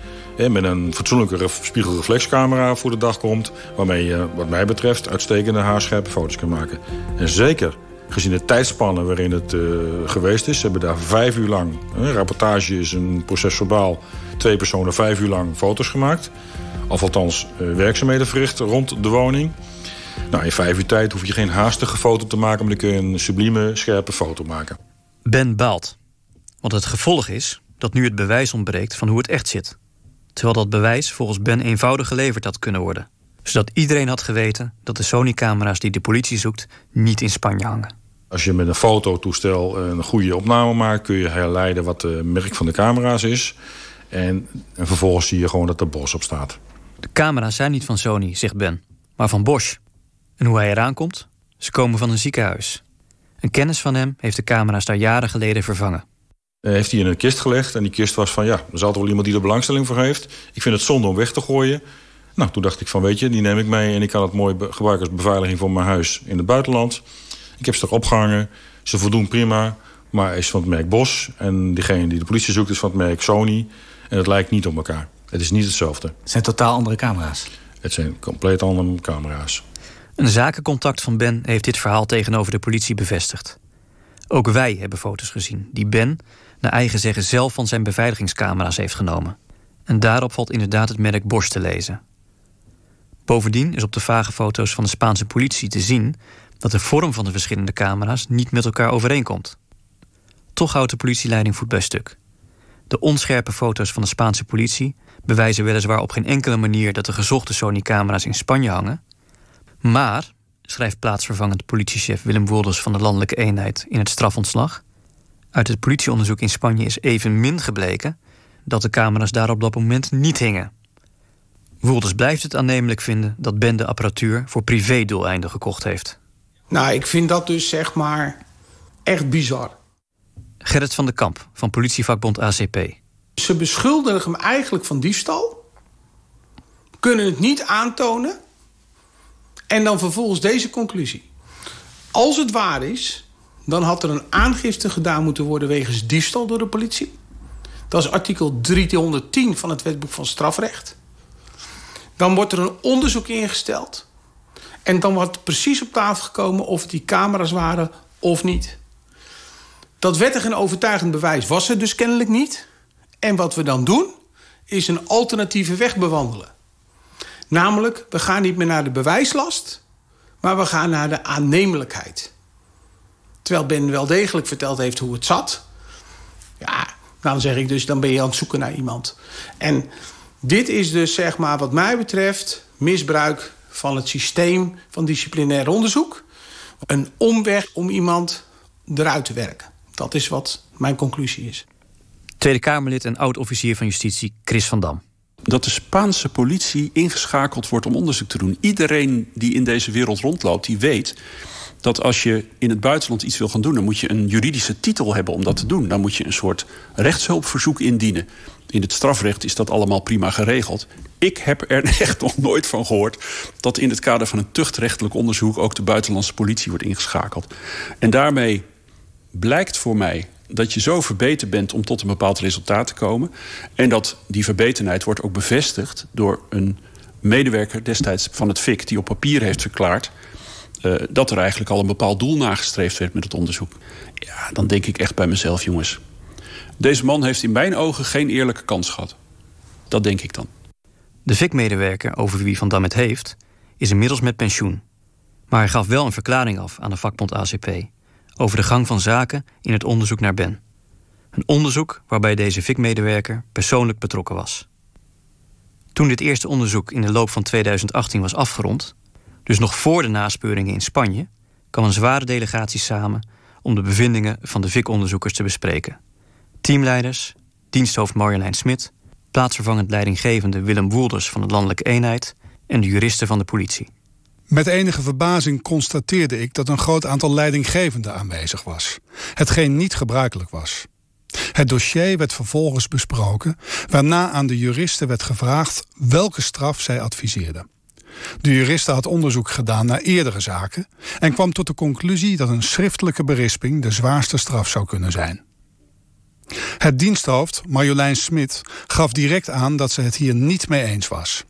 met een fatsoenlijke spiegelreflexcamera voor de dag komt... waarmee je, wat mij betreft, uitstekende haarscherpe foto's kan maken. En zeker gezien de tijdspannen waarin het uh, geweest is... Ze hebben daar vijf uur lang... Een rapportage is een proces verbaal... twee personen vijf uur lang foto's gemaakt... of althans uh, werkzaamheden verricht rond de woning... Nou, in vijf uur tijd hoef je geen haastige foto te maken... maar dan kun je een sublieme, scherpe foto maken. Ben baalt. Want het gevolg is dat nu het bewijs ontbreekt van hoe het echt zit. Terwijl dat bewijs volgens Ben eenvoudig geleverd had kunnen worden. Zodat iedereen had geweten dat de Sony-camera's die de politie zoekt... niet in Spanje hangen. Als je met een fototoestel een goede opname maakt... kun je herleiden wat de merk van de camera's is. En, en vervolgens zie je gewoon dat er Bosch op staat. De camera's zijn niet van Sony, zegt Ben, maar van Bosch. En hoe hij eraan komt? Ze komen van een ziekenhuis. Een kennis van hem heeft de camera's daar jaren geleden vervangen. Uh, heeft hij in een kist gelegd en die kist was van... ja, er zal toch wel iemand die er belangstelling voor heeft. Ik vind het zonde om weg te gooien. Nou, toen dacht ik van, weet je, die neem ik mee... en ik kan het mooi gebruiken als beveiliging voor mijn huis in het buitenland. Ik heb ze erop opgehangen. Ze voldoen prima, maar is van het merk Bos. En diegene die de politie zoekt is van het merk Sony. En het lijkt niet op elkaar. Het is niet hetzelfde. Het zijn totaal andere camera's? Het zijn compleet andere camera's. Een zakencontact van Ben heeft dit verhaal tegenover de politie bevestigd. Ook wij hebben foto's gezien die Ben, naar eigen zeggen, zelf van zijn beveiligingscamera's heeft genomen. En daarop valt inderdaad het merk Bosch te lezen. Bovendien is op de vage foto's van de Spaanse politie te zien dat de vorm van de verschillende camera's niet met elkaar overeenkomt. Toch houdt de politieleiding voet bij stuk. De onscherpe foto's van de Spaanse politie bewijzen weliswaar op geen enkele manier dat de gezochte Sony-camera's in Spanje hangen, maar, schrijft plaatsvervangend politiechef Willem Wolders van de Landelijke Eenheid in het strafontslag, uit het politieonderzoek in Spanje is evenmin gebleken dat de camera's daar op dat moment niet hingen. Wolders blijft het aannemelijk vinden dat Ben de apparatuur voor privédoeleinden gekocht heeft. Nou, ik vind dat dus zeg maar echt bizar. Gerrit van de Kamp van politievakbond ACP. Ze beschuldigen hem eigenlijk van diefstal. Kunnen het niet aantonen. En dan vervolgens deze conclusie. Als het waar is, dan had er een aangifte gedaan moeten worden... wegens diefstal door de politie. Dat is artikel 310 van het wetboek van strafrecht. Dan wordt er een onderzoek ingesteld. En dan wordt precies op tafel gekomen of het die camera's waren of niet. Dat wettig en overtuigend bewijs was er dus kennelijk niet. En wat we dan doen, is een alternatieve weg bewandelen. Namelijk, we gaan niet meer naar de bewijslast, maar we gaan naar de aannemelijkheid. Terwijl Ben wel degelijk verteld heeft hoe het zat. Ja, dan zeg ik dus, dan ben je aan het zoeken naar iemand. En dit is dus, zeg maar, wat mij betreft, misbruik van het systeem van disciplinair onderzoek. Een omweg om iemand eruit te werken. Dat is wat mijn conclusie is. Tweede Kamerlid en oud-officier van justitie Chris van Dam. Dat de Spaanse politie ingeschakeld wordt om onderzoek te doen. Iedereen die in deze wereld rondloopt, die weet dat als je in het buitenland iets wil gaan doen, dan moet je een juridische titel hebben om dat te doen. Dan moet je een soort rechtshulpverzoek indienen. In het strafrecht is dat allemaal prima geregeld. Ik heb er [LAUGHS] echt nog nooit van gehoord dat in het kader van een tuchtrechtelijk onderzoek ook de buitenlandse politie wordt ingeschakeld. En daarmee blijkt voor mij dat je zo verbeterd bent om tot een bepaald resultaat te komen. En dat die verbetenheid wordt ook bevestigd door een medewerker destijds van het FIC die op papier heeft verklaard uh, dat er eigenlijk al een bepaald doel nagestreefd werd met het onderzoek. Ja, dan denk ik echt bij mezelf, jongens. Deze man heeft in mijn ogen geen eerlijke kans gehad. Dat denk ik dan. De FIC-medewerker over wie Van Dam het heeft, is inmiddels met pensioen. Maar hij gaf wel een verklaring af aan de vakbond ACP over de gang van zaken in het onderzoek naar Ben. Een onderzoek waarbij deze FIC-medewerker persoonlijk betrokken was. Toen dit eerste onderzoek in de loop van 2018 was afgerond, dus nog voor de naspeuringen in Spanje, kwam een zware delegatie samen om de bevindingen van de VIC-onderzoekers te bespreken. Teamleiders, diensthoofd Marjolein Smit, plaatsvervangend leidinggevende Willem Woelders van de Landelijke Eenheid en de juristen van de politie. Met enige verbazing constateerde ik dat een groot aantal leidinggevenden aanwezig was, hetgeen niet gebruikelijk was. Het dossier werd vervolgens besproken, waarna aan de juristen werd gevraagd welke straf zij adviseerden. De juriste had onderzoek gedaan naar eerdere zaken en kwam tot de conclusie dat een schriftelijke berisping de zwaarste straf zou kunnen zijn. Het diensthoofd, Marjolein Smit, gaf direct aan dat ze het hier niet mee eens was.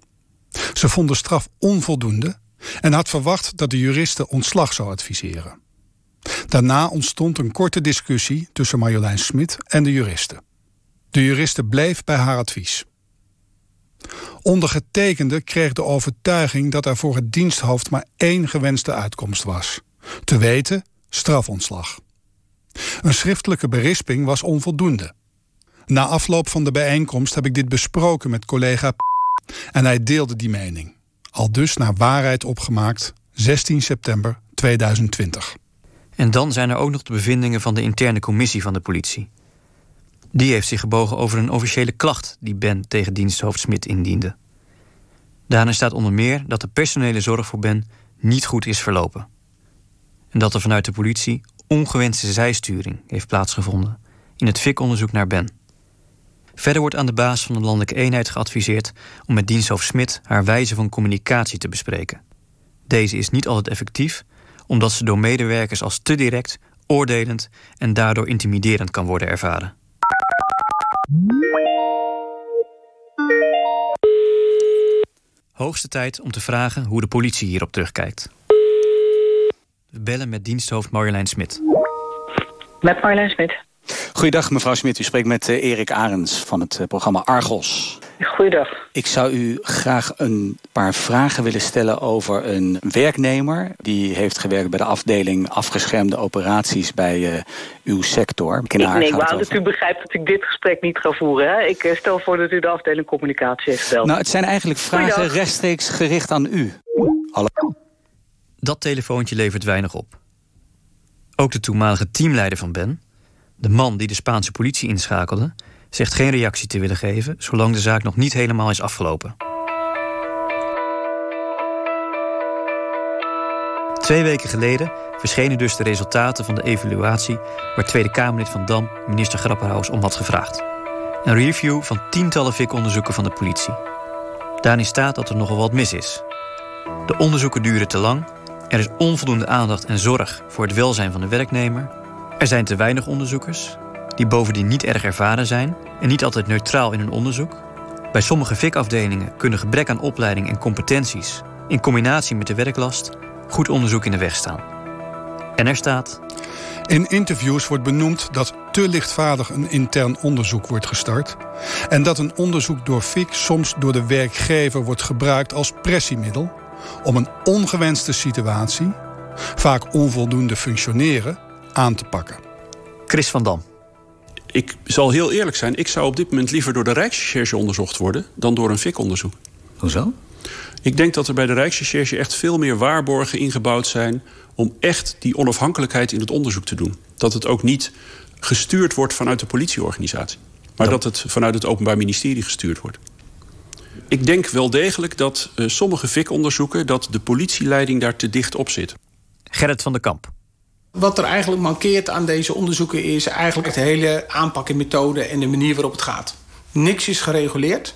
Ze vond de straf onvoldoende en had verwacht dat de juriste ontslag zou adviseren. Daarna ontstond een korte discussie tussen Marjolein Smit en de juriste. De juriste bleef bij haar advies. Ondergetekende kreeg de overtuiging dat er voor het diensthoofd maar één gewenste uitkomst was. Te weten, strafontslag. Een schriftelijke berisping was onvoldoende. Na afloop van de bijeenkomst heb ik dit besproken met collega en hij deelde die mening. Al dus naar waarheid opgemaakt 16 september 2020. En dan zijn er ook nog de bevindingen van de interne commissie van de politie. Die heeft zich gebogen over een officiële klacht die Ben tegen diensthoofd Smit indiende. Daarin staat onder meer dat de personele zorg voor Ben niet goed is verlopen. En dat er vanuit de politie ongewenste zijsturing heeft plaatsgevonden in het FIC-onderzoek naar Ben. Verder wordt aan de baas van de landelijke eenheid geadviseerd om met diensthoofd Smit haar wijze van communicatie te bespreken. Deze is niet altijd effectief, omdat ze door medewerkers als te direct, oordelend en daardoor intimiderend kan worden ervaren. Hoogste tijd om te vragen hoe de politie hierop terugkijkt. We bellen met diensthoofd Marjolein Smit. Met Marjolein Smit. Goeiedag mevrouw Smit, u spreekt met uh, Erik Arends van het uh, programma Argos. Goeiedag. Ik zou u graag een paar vragen willen stellen over een werknemer... die heeft gewerkt bij de afdeling afgeschermde operaties bij uh, uw sector. Ik neem aan dat u begrijpt dat ik dit gesprek niet ga voeren. Hè? Ik stel voor dat u de afdeling communicatie heeft gebeld. Nou, het zijn eigenlijk vragen Goeiedag. rechtstreeks gericht aan u. Hallo. Dat telefoontje levert weinig op. Ook de toenmalige teamleider van Ben, de man die de Spaanse politie inschakelde, zegt geen reactie te willen geven zolang de zaak nog niet helemaal is afgelopen. Twee weken geleden verschenen dus de resultaten van de evaluatie waar Tweede Kamerlid van Dam minister Grapperhaus om had gevraagd. Een review van tientallen VIC-onderzoeken van de politie. Daarin staat dat er nogal wat mis is. De onderzoeken duren te lang, er is onvoldoende aandacht en zorg voor het welzijn van de werknemer, er zijn te weinig onderzoekers die bovendien niet erg ervaren zijn en niet altijd neutraal in hun onderzoek. Bij sommige FIC-afdelingen kunnen gebrek aan opleiding en competenties in combinatie met de werklast goed onderzoek in de weg staan. En er staat. In interviews wordt benoemd dat te lichtvaardig een intern onderzoek wordt gestart en dat een onderzoek door FIC soms door de werkgever wordt gebruikt als pressiemiddel om een ongewenste situatie, vaak onvoldoende functioneren, aan te pakken. Chris van Dam ik zal heel eerlijk zijn, ik zou op dit moment liever door de Rijksrecherche onderzocht worden dan door een FIC-onderzoek. Hoezo? Ik denk dat er bij de Rijksrecherche echt veel meer waarborgen ingebouwd zijn om echt die onafhankelijkheid in het onderzoek te doen. Dat het ook niet gestuurd wordt vanuit de politieorganisatie. Maar dat het vanuit het Openbaar Ministerie gestuurd wordt. Ik denk wel degelijk dat uh, sommige VIK-onderzoeken... dat de politieleiding daar te dicht op zit. Gerrit van der Kamp. Wat er eigenlijk mankeert aan deze onderzoeken... is eigenlijk het hele aanpak en methode en de manier waarop het gaat. Niks is gereguleerd.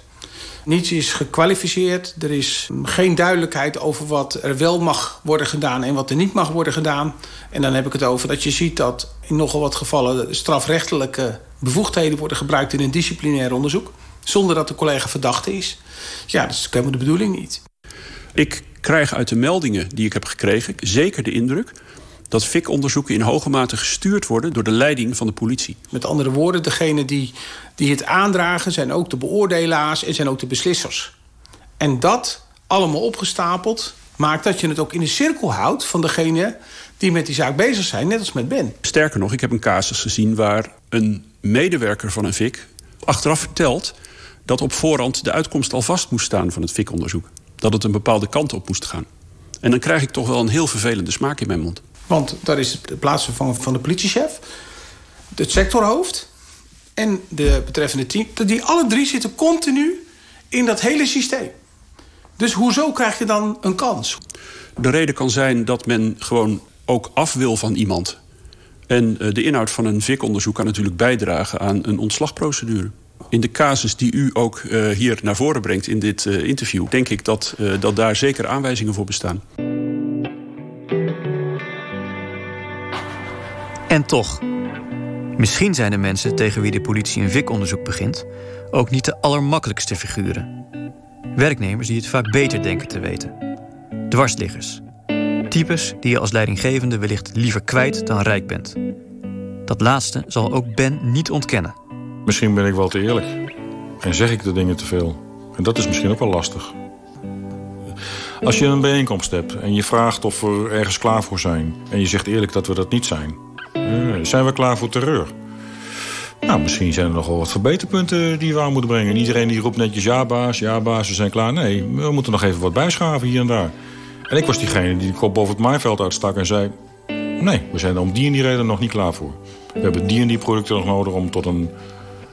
Niets is gekwalificeerd. Er is geen duidelijkheid over wat er wel mag worden gedaan... en wat er niet mag worden gedaan. En dan heb ik het over dat je ziet dat in nogal wat gevallen... strafrechtelijke bevoegdheden worden gebruikt in een disciplinair onderzoek... zonder dat de collega verdachte is. Ja, dat is helemaal de bedoeling niet. Ik krijg uit de meldingen die ik heb gekregen zeker de indruk dat FIC-onderzoeken in hoge mate gestuurd worden door de leiding van de politie. Met andere woorden, degene die, die het aandragen zijn ook de beoordelaars en zijn ook de beslissers. En dat allemaal opgestapeld maakt dat je het ook in de cirkel houdt van degene die met die zaak bezig zijn, net als met Ben. Sterker nog, ik heb een casus gezien waar een medewerker van een FIC achteraf vertelt dat op voorhand de uitkomst al vast moest staan van het FIC-onderzoek. Dat het een bepaalde kant op moest gaan. En dan krijg ik toch wel een heel vervelende smaak in mijn mond. Want daar is de plaats van, de politiechef, het sectorhoofd en de betreffende team. Die alle drie zitten continu in dat hele systeem. Dus hoezo krijg je dan een kans? De reden kan zijn dat men gewoon ook af wil van iemand. En eh, de inhoud van een VIK-onderzoek kan natuurlijk bijdragen aan een ontslagprocedure. In de casus die u ook uh, hier naar voren brengt in dit uh, interview... denk ik dat, dat daar zeker aanwijzingen voor bestaan. En toch, misschien zijn de mensen tegen wie de politie een VIK-onderzoek begint... ook niet de allermakkelijkste figuren. Werknemers die het vaak beter denken te weten. Dwarsliggers. Types die je als leidinggevende wellicht liever kwijt dan rijk bent. Dat laatste zal ook Ben niet ontkennen. Misschien ben ik wel te eerlijk. En zeg ik de dingen te veel. En dat is misschien ook wel lastig. Als je een bijeenkomst hebt en je vraagt of we ergens klaar voor zijn... en je zegt eerlijk dat we dat niet zijn... Zijn we klaar voor terreur? Nou, misschien zijn er nog wel wat verbeterpunten die we aan moeten brengen. iedereen die roept netjes ja baas, ja baas, we zijn klaar. Nee, we moeten nog even wat bijschaven hier en daar. En ik was diegene die de kop boven het maaiveld uitstak en zei... nee, we zijn er om die en die reden nog niet klaar voor. We hebben die en die producten nog nodig om tot een,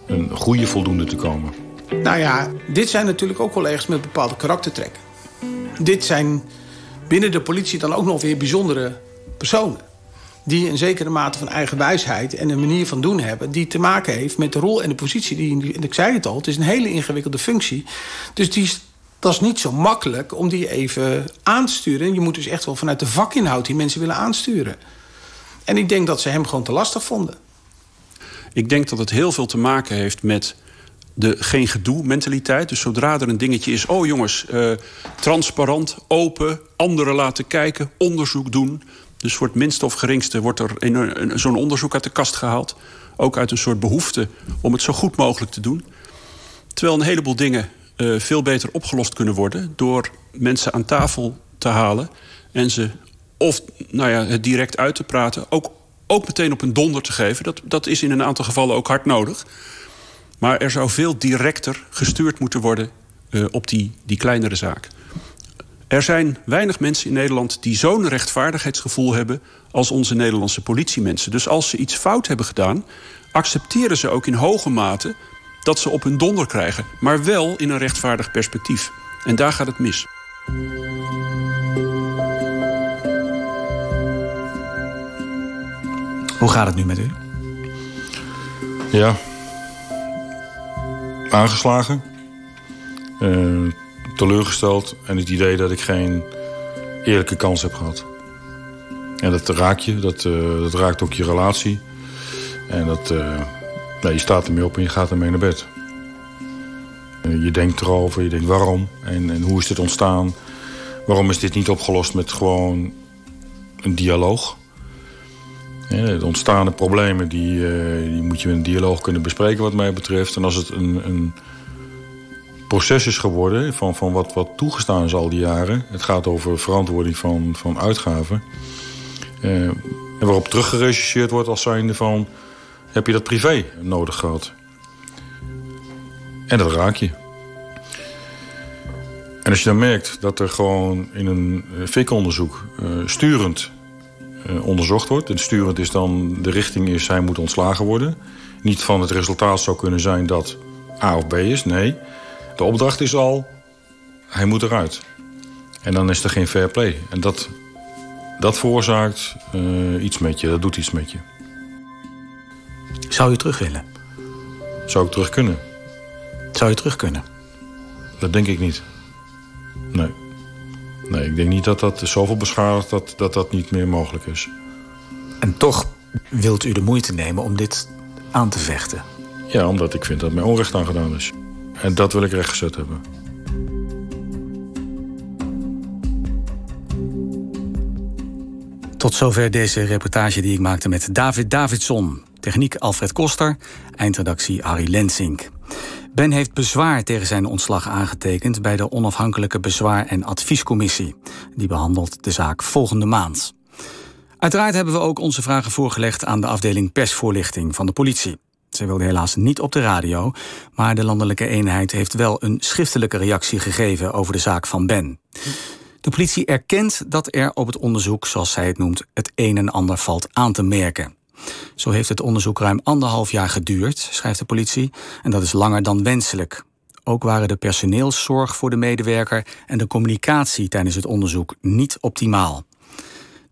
een goede voldoende te komen. Nou ja, dit zijn natuurlijk ook collega's met bepaalde karaktertrekken. Dit zijn binnen de politie dan ook nog weer bijzondere personen die een zekere mate van eigen wijsheid en een manier van doen hebben... die te maken heeft met de rol en de positie. Die, en ik zei het al, het is een hele ingewikkelde functie. Dus die, dat is niet zo makkelijk om die even aan te sturen. Je moet dus echt wel vanuit de vakinhoud die mensen willen aansturen. En ik denk dat ze hem gewoon te lastig vonden. Ik denk dat het heel veel te maken heeft met de geen gedoe mentaliteit. Dus zodra er een dingetje is, oh jongens, uh, transparant, open, anderen laten kijken, onderzoek doen. Dus voor het minste of geringste wordt er zo'n onderzoek uit de kast gehaald. Ook uit een soort behoefte om het zo goed mogelijk te doen. Terwijl een heleboel dingen uh, veel beter opgelost kunnen worden... door mensen aan tafel te halen en ze of nou ja, het direct uit te praten... Ook, ook meteen op een donder te geven. Dat, dat is in een aantal gevallen ook hard nodig. Maar er zou veel directer gestuurd moeten worden uh, op die, die kleinere zaak. Er zijn weinig mensen in Nederland die zo'n rechtvaardigheidsgevoel hebben... als onze Nederlandse politiemensen. Dus als ze iets fout hebben gedaan... accepteren ze ook in hoge mate dat ze op hun donder krijgen. Maar wel in een rechtvaardig perspectief. En daar gaat het mis. Hoe gaat het nu met u? Ja. Aangeslagen. Uh, teleurgesteld en het idee dat ik geen eerlijke kans heb gehad. En dat raakt je, dat, uh, dat raakt ook je relatie. En dat, nou, je staat ermee op en je gaat ermee naar bed. En je denkt erover, je denkt waarom en, en hoe is dit ontstaan. Waarom is dit niet opgelost met gewoon een dialoog? Ja, de ontstaande problemen die, uh, die moet je in een dialoog kunnen bespreken wat mij betreft. En als het een, een proces is geworden van, van wat, wat toegestaan is al die jaren. Het gaat over verantwoording van, van uitgaven. Uh, en waarop teruggerechercheerd wordt als zijnde van... heb je dat privé nodig gehad? En dat raak je. En als je dan merkt dat er gewoon in een fik-onderzoek uh, sturend uh, onderzocht wordt. En sturend is dan, de richting is, hij moet ontslagen worden. Niet van het resultaat zou kunnen zijn dat A of B is, nee. De opdracht is al, hij moet eruit. En dan is er geen fair play. En dat, dat veroorzaakt uh, iets met je, dat doet iets met je. Zou je terug willen? Zou ik terug kunnen? Zou je terug kunnen? Dat denk ik niet. Nee. Nee, ik denk niet dat dat zoveel beschadigt dat, dat dat niet meer mogelijk is. En toch wilt u de moeite nemen om dit aan te vechten? Ja, omdat ik vind dat mij onrecht aangedaan is. En dat wil ik rechtgezet hebben. Tot zover deze reportage die ik maakte met David Davidson. Techniek Alfred Koster, eindredactie Harry Lensink. Ben heeft bezwaar tegen zijn ontslag aangetekend bij de onafhankelijke bezwaar- en adviescommissie. Die behandelt de zaak volgende maand. Uiteraard hebben we ook onze vragen voorgelegd aan de afdeling persvoorlichting van de politie. Zij wilde helaas niet op de radio, maar de landelijke eenheid heeft wel een schriftelijke reactie gegeven over de zaak van Ben. De politie erkent dat er op het onderzoek, zoals zij het noemt, het een en ander valt aan te merken. Zo heeft het onderzoek ruim anderhalf jaar geduurd, schrijft de politie, en dat is langer dan wenselijk. Ook waren de personeelszorg voor de medewerker en de communicatie tijdens het onderzoek niet optimaal.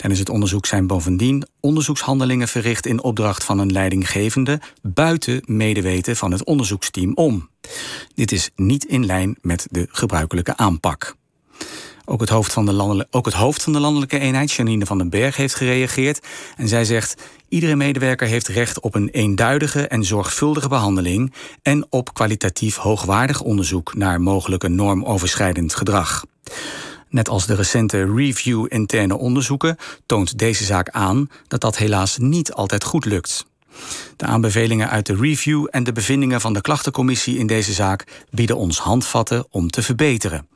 Tijdens het onderzoek zijn bovendien onderzoekshandelingen verricht in opdracht van een leidinggevende buiten medeweten van het onderzoeksteam om. Dit is niet in lijn met de gebruikelijke aanpak. Ook het, hoofd van de ook het hoofd van de landelijke eenheid, Janine van den Berg, heeft gereageerd. En zij zegt: Iedere medewerker heeft recht op een eenduidige en zorgvuldige behandeling en op kwalitatief hoogwaardig onderzoek naar mogelijke normoverschrijdend gedrag. Net als de recente review interne onderzoeken toont deze zaak aan dat dat helaas niet altijd goed lukt. De aanbevelingen uit de review en de bevindingen van de klachtencommissie in deze zaak bieden ons handvatten om te verbeteren.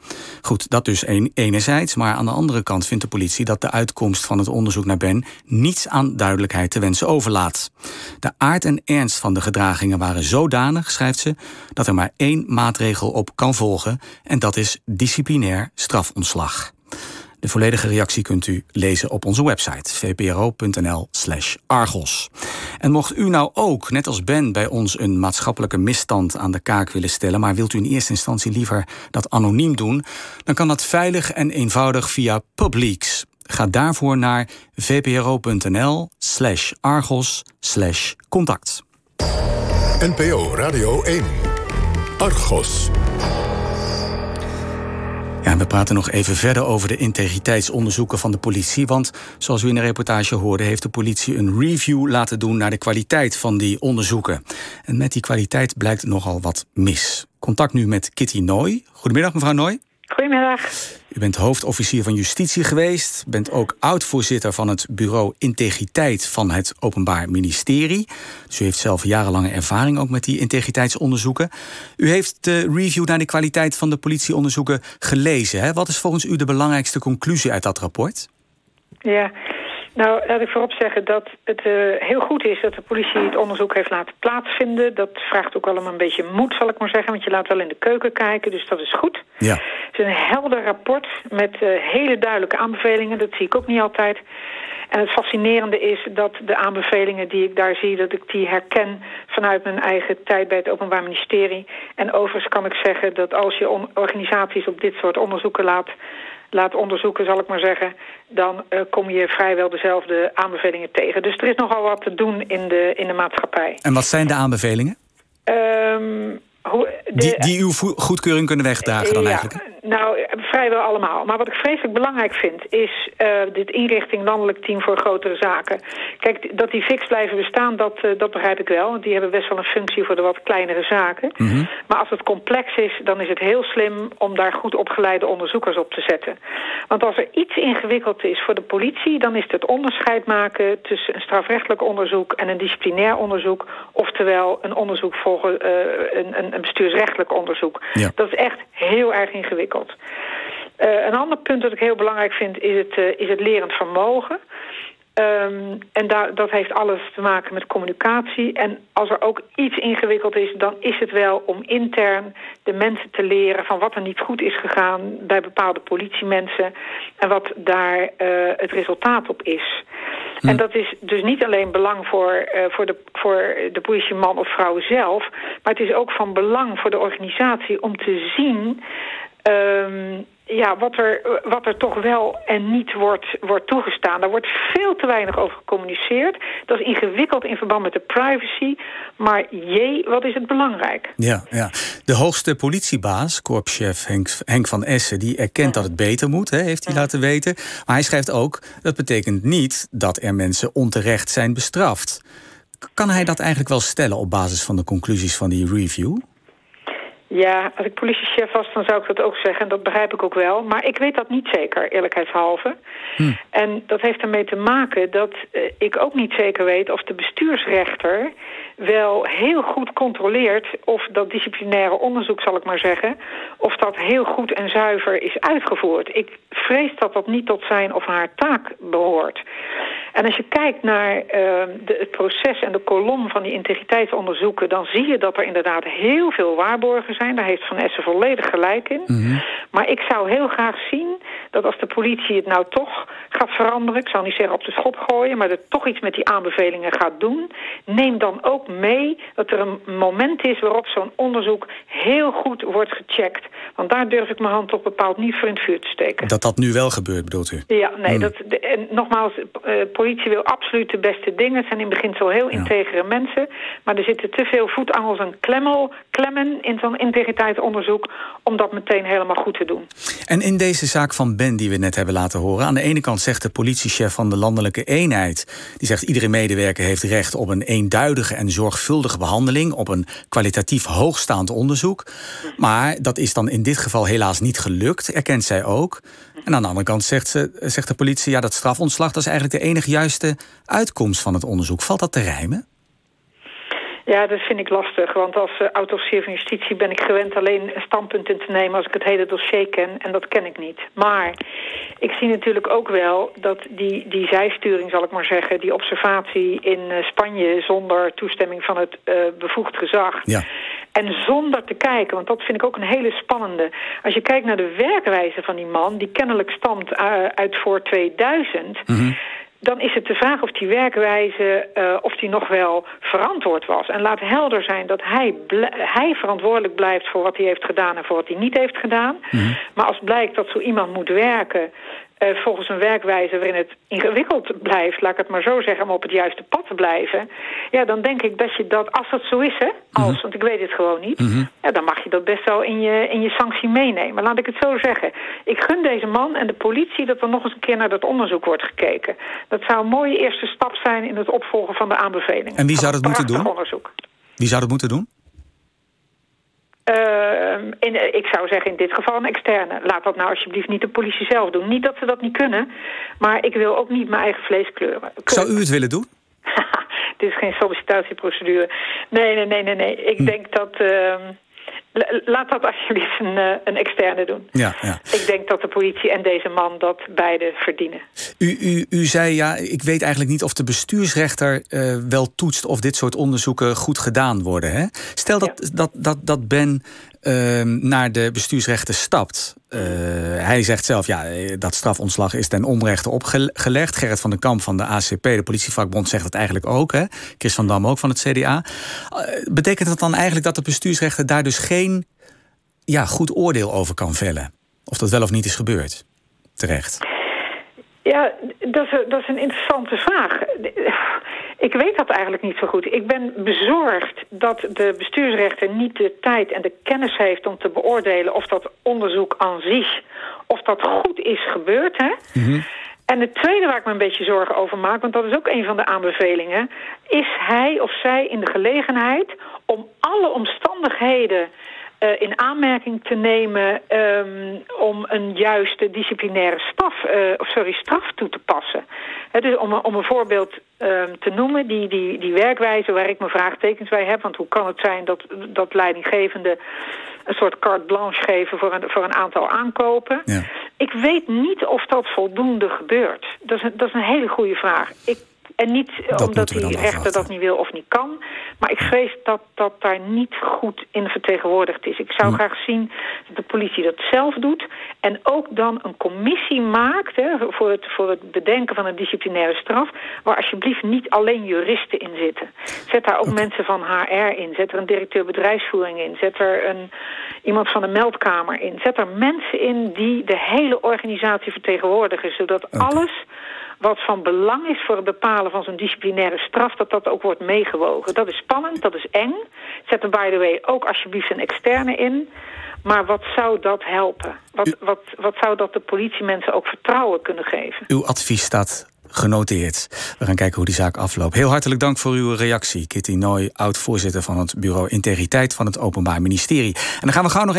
Goed, dat dus enerzijds, maar aan de andere kant vindt de politie dat de uitkomst van het onderzoek naar Ben niets aan duidelijkheid te wensen overlaat. De aard en ernst van de gedragingen waren zodanig, schrijft ze, dat er maar één maatregel op kan volgen en dat is disciplinair strafontslag. De volledige reactie kunt u lezen op onze website vpro.nl/slash Argos. En mocht u nou ook, net als Ben, bij ons een maatschappelijke misstand aan de kaak willen stellen, maar wilt u in eerste instantie liever dat anoniem doen, dan kan dat veilig en eenvoudig via Publieks. Ga daarvoor naar vpro.nl/slash Argos/slash contact. NPO Radio 1 Argos. Ja, we praten nog even verder over de integriteitsonderzoeken van de politie. Want zoals u in de reportage hoorde, heeft de politie een review laten doen naar de kwaliteit van die onderzoeken. En met die kwaliteit blijkt nogal wat mis. Contact nu met Kitty Nooy. Goedemiddag, mevrouw Nooy. Goedemiddag. U bent hoofdofficier van Justitie geweest. Bent ook oud-voorzitter van het bureau Integriteit van het Openbaar Ministerie. Dus u heeft zelf jarenlange ervaring ook met die integriteitsonderzoeken. U heeft de review naar de kwaliteit van de politieonderzoeken gelezen. Hè? Wat is volgens u de belangrijkste conclusie uit dat rapport? Ja, nou, laat ik voorop zeggen dat het uh, heel goed is dat de politie het onderzoek heeft laten plaatsvinden. Dat vraagt ook allemaal een beetje moed, zal ik maar zeggen. Want je laat wel in de keuken kijken, dus dat is goed. Ja. Het is een helder rapport met uh, hele duidelijke aanbevelingen. Dat zie ik ook niet altijd. En het fascinerende is dat de aanbevelingen die ik daar zie... dat ik die herken vanuit mijn eigen tijd bij het Openbaar Ministerie. En overigens kan ik zeggen dat als je organisaties op dit soort onderzoeken laat laat onderzoeken, zal ik maar zeggen... dan uh, kom je vrijwel dezelfde aanbevelingen tegen. Dus er is nogal wat te doen in de, in de maatschappij. En wat zijn de aanbevelingen? Um, hoe, de, die, die uw goedkeuring kunnen wegdragen dan ja, eigenlijk? Nou, vrijwel allemaal. Maar wat ik vreselijk belangrijk vind... is uh, dit inrichting landelijk team voor grotere zaken. Kijk, dat die fix blijven bestaan, dat, uh, dat begrijp ik wel. Want die hebben best wel een functie voor de wat kleinere zaken. Mhm. Mm -hmm. Maar als het complex is, dan is het heel slim... om daar goed opgeleide onderzoekers op te zetten. Want als er iets ingewikkeld is voor de politie... dan is het het onderscheid maken tussen een strafrechtelijk onderzoek... en een disciplinair onderzoek. Oftewel een onderzoek volgens uh, een, een, een bestuursrechtelijk onderzoek. Ja. Dat is echt heel erg ingewikkeld. Uh, een ander punt dat ik heel belangrijk vind is het, uh, is het lerend vermogen. Um, en daar, dat heeft alles te maken met communicatie. En als er ook iets ingewikkeld is, dan is het wel om intern de mensen te leren van wat er niet goed is gegaan bij bepaalde politiemensen en wat daar uh, het resultaat op is. En dat is dus niet alleen belang voor, uh, voor, de, voor de politieman of vrouw zelf... maar het is ook van belang voor de organisatie om te zien... Um, ja, wat, er, wat er toch wel en niet wordt, wordt toegestaan. Daar wordt veel te weinig over gecommuniceerd. Dat is ingewikkeld in verband met de privacy. Maar jee, wat is het belangrijk? Ja, ja. De hoogste politiebaas, korpschef Henk, Henk van Essen... die erkent dat het beter moet, hè, heeft hij laten weten. Maar hij schrijft ook, dat betekent niet dat er mensen onterecht zijn bestraft. Kan hij dat eigenlijk wel stellen op basis van de conclusies van die review? Ja, als ik politiechef was, dan zou ik dat ook zeggen. En dat begrijp ik ook wel. Maar ik weet dat niet zeker, eerlijkheidshalve. Hm. En dat heeft ermee te maken dat uh, ik ook niet zeker weet... of de bestuursrechter wel heel goed controleert... of dat disciplinaire onderzoek, zal ik maar zeggen... of dat heel goed en zuiver is uitgevoerd. Ik vrees dat dat niet tot zijn of haar taak behoort. En als je kijkt naar uh, de, het proces en de kolom van die integriteitsonderzoeken... dan zie je dat er inderdaad heel veel waarborgen zijn. Daar heeft Van Essen volledig gelijk in. Mm -hmm. Maar ik zou heel graag zien dat als de politie het nou toch gaat veranderen... ik zal niet zeggen op de schop gooien... maar dat toch iets met die aanbevelingen gaat doen... neem dan ook mee dat er een moment is waarop zo'n onderzoek heel goed wordt gecheckt. Want daar durf ik mijn hand toch bepaald niet voor in het vuur te steken. Dat dat nu wel gebeurt, bedoelt u? Ja, nee. Mm. Dat, en nogmaals, uh, politie wil absoluut de beste dingen. Het zijn in het begin zo heel integere mensen. Maar er zitten te veel voetangels en klemmel, klemmen in zo'n integriteitsonderzoek... om dat meteen helemaal goed te doen. En in deze zaak van Ben die we net hebben laten horen... aan de ene kant zegt de politiechef van de landelijke eenheid... die zegt iedere medewerker heeft recht op een eenduidige en zorgvuldige behandeling... op een kwalitatief hoogstaand onderzoek. Maar dat is dan in dit geval helaas niet gelukt, erkent zij ook. En aan de andere kant zegt, ze, zegt de politie... ja, dat strafontslag dat is eigenlijk de enige juiste uitkomst van het onderzoek. Valt dat te rijmen? Ja, dat vind ik lastig. Want als uh, oud-officier van justitie ben ik gewend alleen een standpunt in te nemen als ik het hele dossier ken. En dat ken ik niet. Maar ik zie natuurlijk ook wel dat die, die zijsturing, zal ik maar zeggen, die observatie in uh, Spanje zonder toestemming van het uh, bevoegd gezag. Ja. En zonder te kijken, want dat vind ik ook een hele spannende. Als je kijkt naar de werkwijze van die man, die kennelijk stamt uit voor 2000... Mm -hmm dan is het de vraag of die werkwijze uh, of die nog wel verantwoord was. En laat helder zijn dat hij, hij verantwoordelijk blijft voor wat hij heeft gedaan en voor wat hij niet heeft gedaan. Mm -hmm. Maar als blijkt dat zo iemand moet werken uh, volgens een werkwijze waarin het ingewikkeld blijft, laat ik het maar zo zeggen, om op het juiste pad te blijven. Ja, dan denk ik dat je dat, als dat zo is, hè, als, mm -hmm. want ik weet het gewoon niet, mm -hmm. ja, dan mag je dat best wel in je, in je sanctie meenemen. Laat ik het zo zeggen. Ik gun deze man en de politie dat er nog eens een keer naar dat onderzoek wordt gekeken. Dat zou een mooie eerste stap zijn in het opvolgen van de aanbevelingen. En wie zou dat moeten doen? Onderzoek. Wie zou dat moeten doen? Uh, in, ik zou zeggen in dit geval een externe. Laat dat nou alsjeblieft niet de politie zelf doen. Niet dat ze dat niet kunnen, maar ik wil ook niet mijn eigen vlees kleuren. Zou u het willen doen? [LAUGHS] Dit is geen sollicitatieprocedure. Nee, nee, nee, nee. nee. Ik hm. denk dat... Uh, Laat dat alsjeblieft een, uh, een, externe doen. Ja, ja. Ik denk dat de politie en deze man dat beide verdienen. U, u, u zei, ja, ik weet eigenlijk niet of de bestuursrechter uh, wel toetst... of dit soort onderzoeken goed gedaan worden. Hè? Stel dat, ja. dat, dat, dat Ben uh, naar de bestuursrechter stapt. Uh, hij zegt zelf, ja, dat strafontslag is ten onrechte opgelegd. Gerrit van den Kamp van de ACP, de politievakbond, zegt het eigenlijk ook. Hè? Chris van Dam ook van het CDA. Uh, betekent dat dan eigenlijk dat de bestuursrechter daar dus geen ja, goed oordeel over kan vellen? Of dat wel of niet is gebeurd? Terecht. Ja, dat is, dat is een interessante vraag. Ik weet dat eigenlijk niet zo goed. Ik ben bezorgd dat de bestuursrechter niet de tijd en de kennis heeft om te beoordelen of dat onderzoek aan zich, of dat goed is gebeurd. Hè? Mm -hmm. En het tweede waar ik me een beetje zorgen over maak, want dat is ook een van de aanbevelingen, is hij of zij in de gelegenheid om alle omstandigheden uh, in aanmerking te nemen um, om een juiste disciplinaire staf, uh, sorry, straf toe te passen. He, dus om, om een voorbeeld um, te noemen, die, die, die werkwijze waar ik mijn vraagtekens bij heb, want hoe kan het zijn dat, dat leidinggevende een soort carte blanche geven voor een, voor een aantal aankopen. Ja. Ik weet niet of dat voldoende gebeurt. Dat is een, dat is een hele goede vraag. Ik En niet Dat omdat die rechter afwachten. dat niet wil of niet kan. Maar ik vrees dat dat daar niet goed in vertegenwoordigd is. Ik zou Hm. graag zien dat de politie dat zelf doet. En ook dan een commissie maakt hè, voor, het, voor het bedenken van een disciplinaire straf. Waar alsjeblieft niet alleen juristen in zitten. Zet daar ook mensen van HR in. Zet er een directeur bedrijfsvoering in. Zet er een, iemand van de meldkamer in. Zet er mensen in die de hele organisatie vertegenwoordigen. Zodat alles wat van belang is voor het bepalen van zo'n disciplinaire straf... dat dat ook wordt meegewogen. Dat is spannend, dat is eng. Zet er by the way ook alsjeblieft een externe in. Maar wat zou dat helpen? Wat, wat, wat zou dat de politiemensen ook vertrouwen kunnen geven? Uw advies staat genoteerd. We gaan kijken hoe die zaak afloopt. Heel hartelijk dank voor uw reactie. Kitty Nooy, oud-voorzitter van het bureau Integriteit van het Openbaar Ministerie. En dan gaan we gauw nog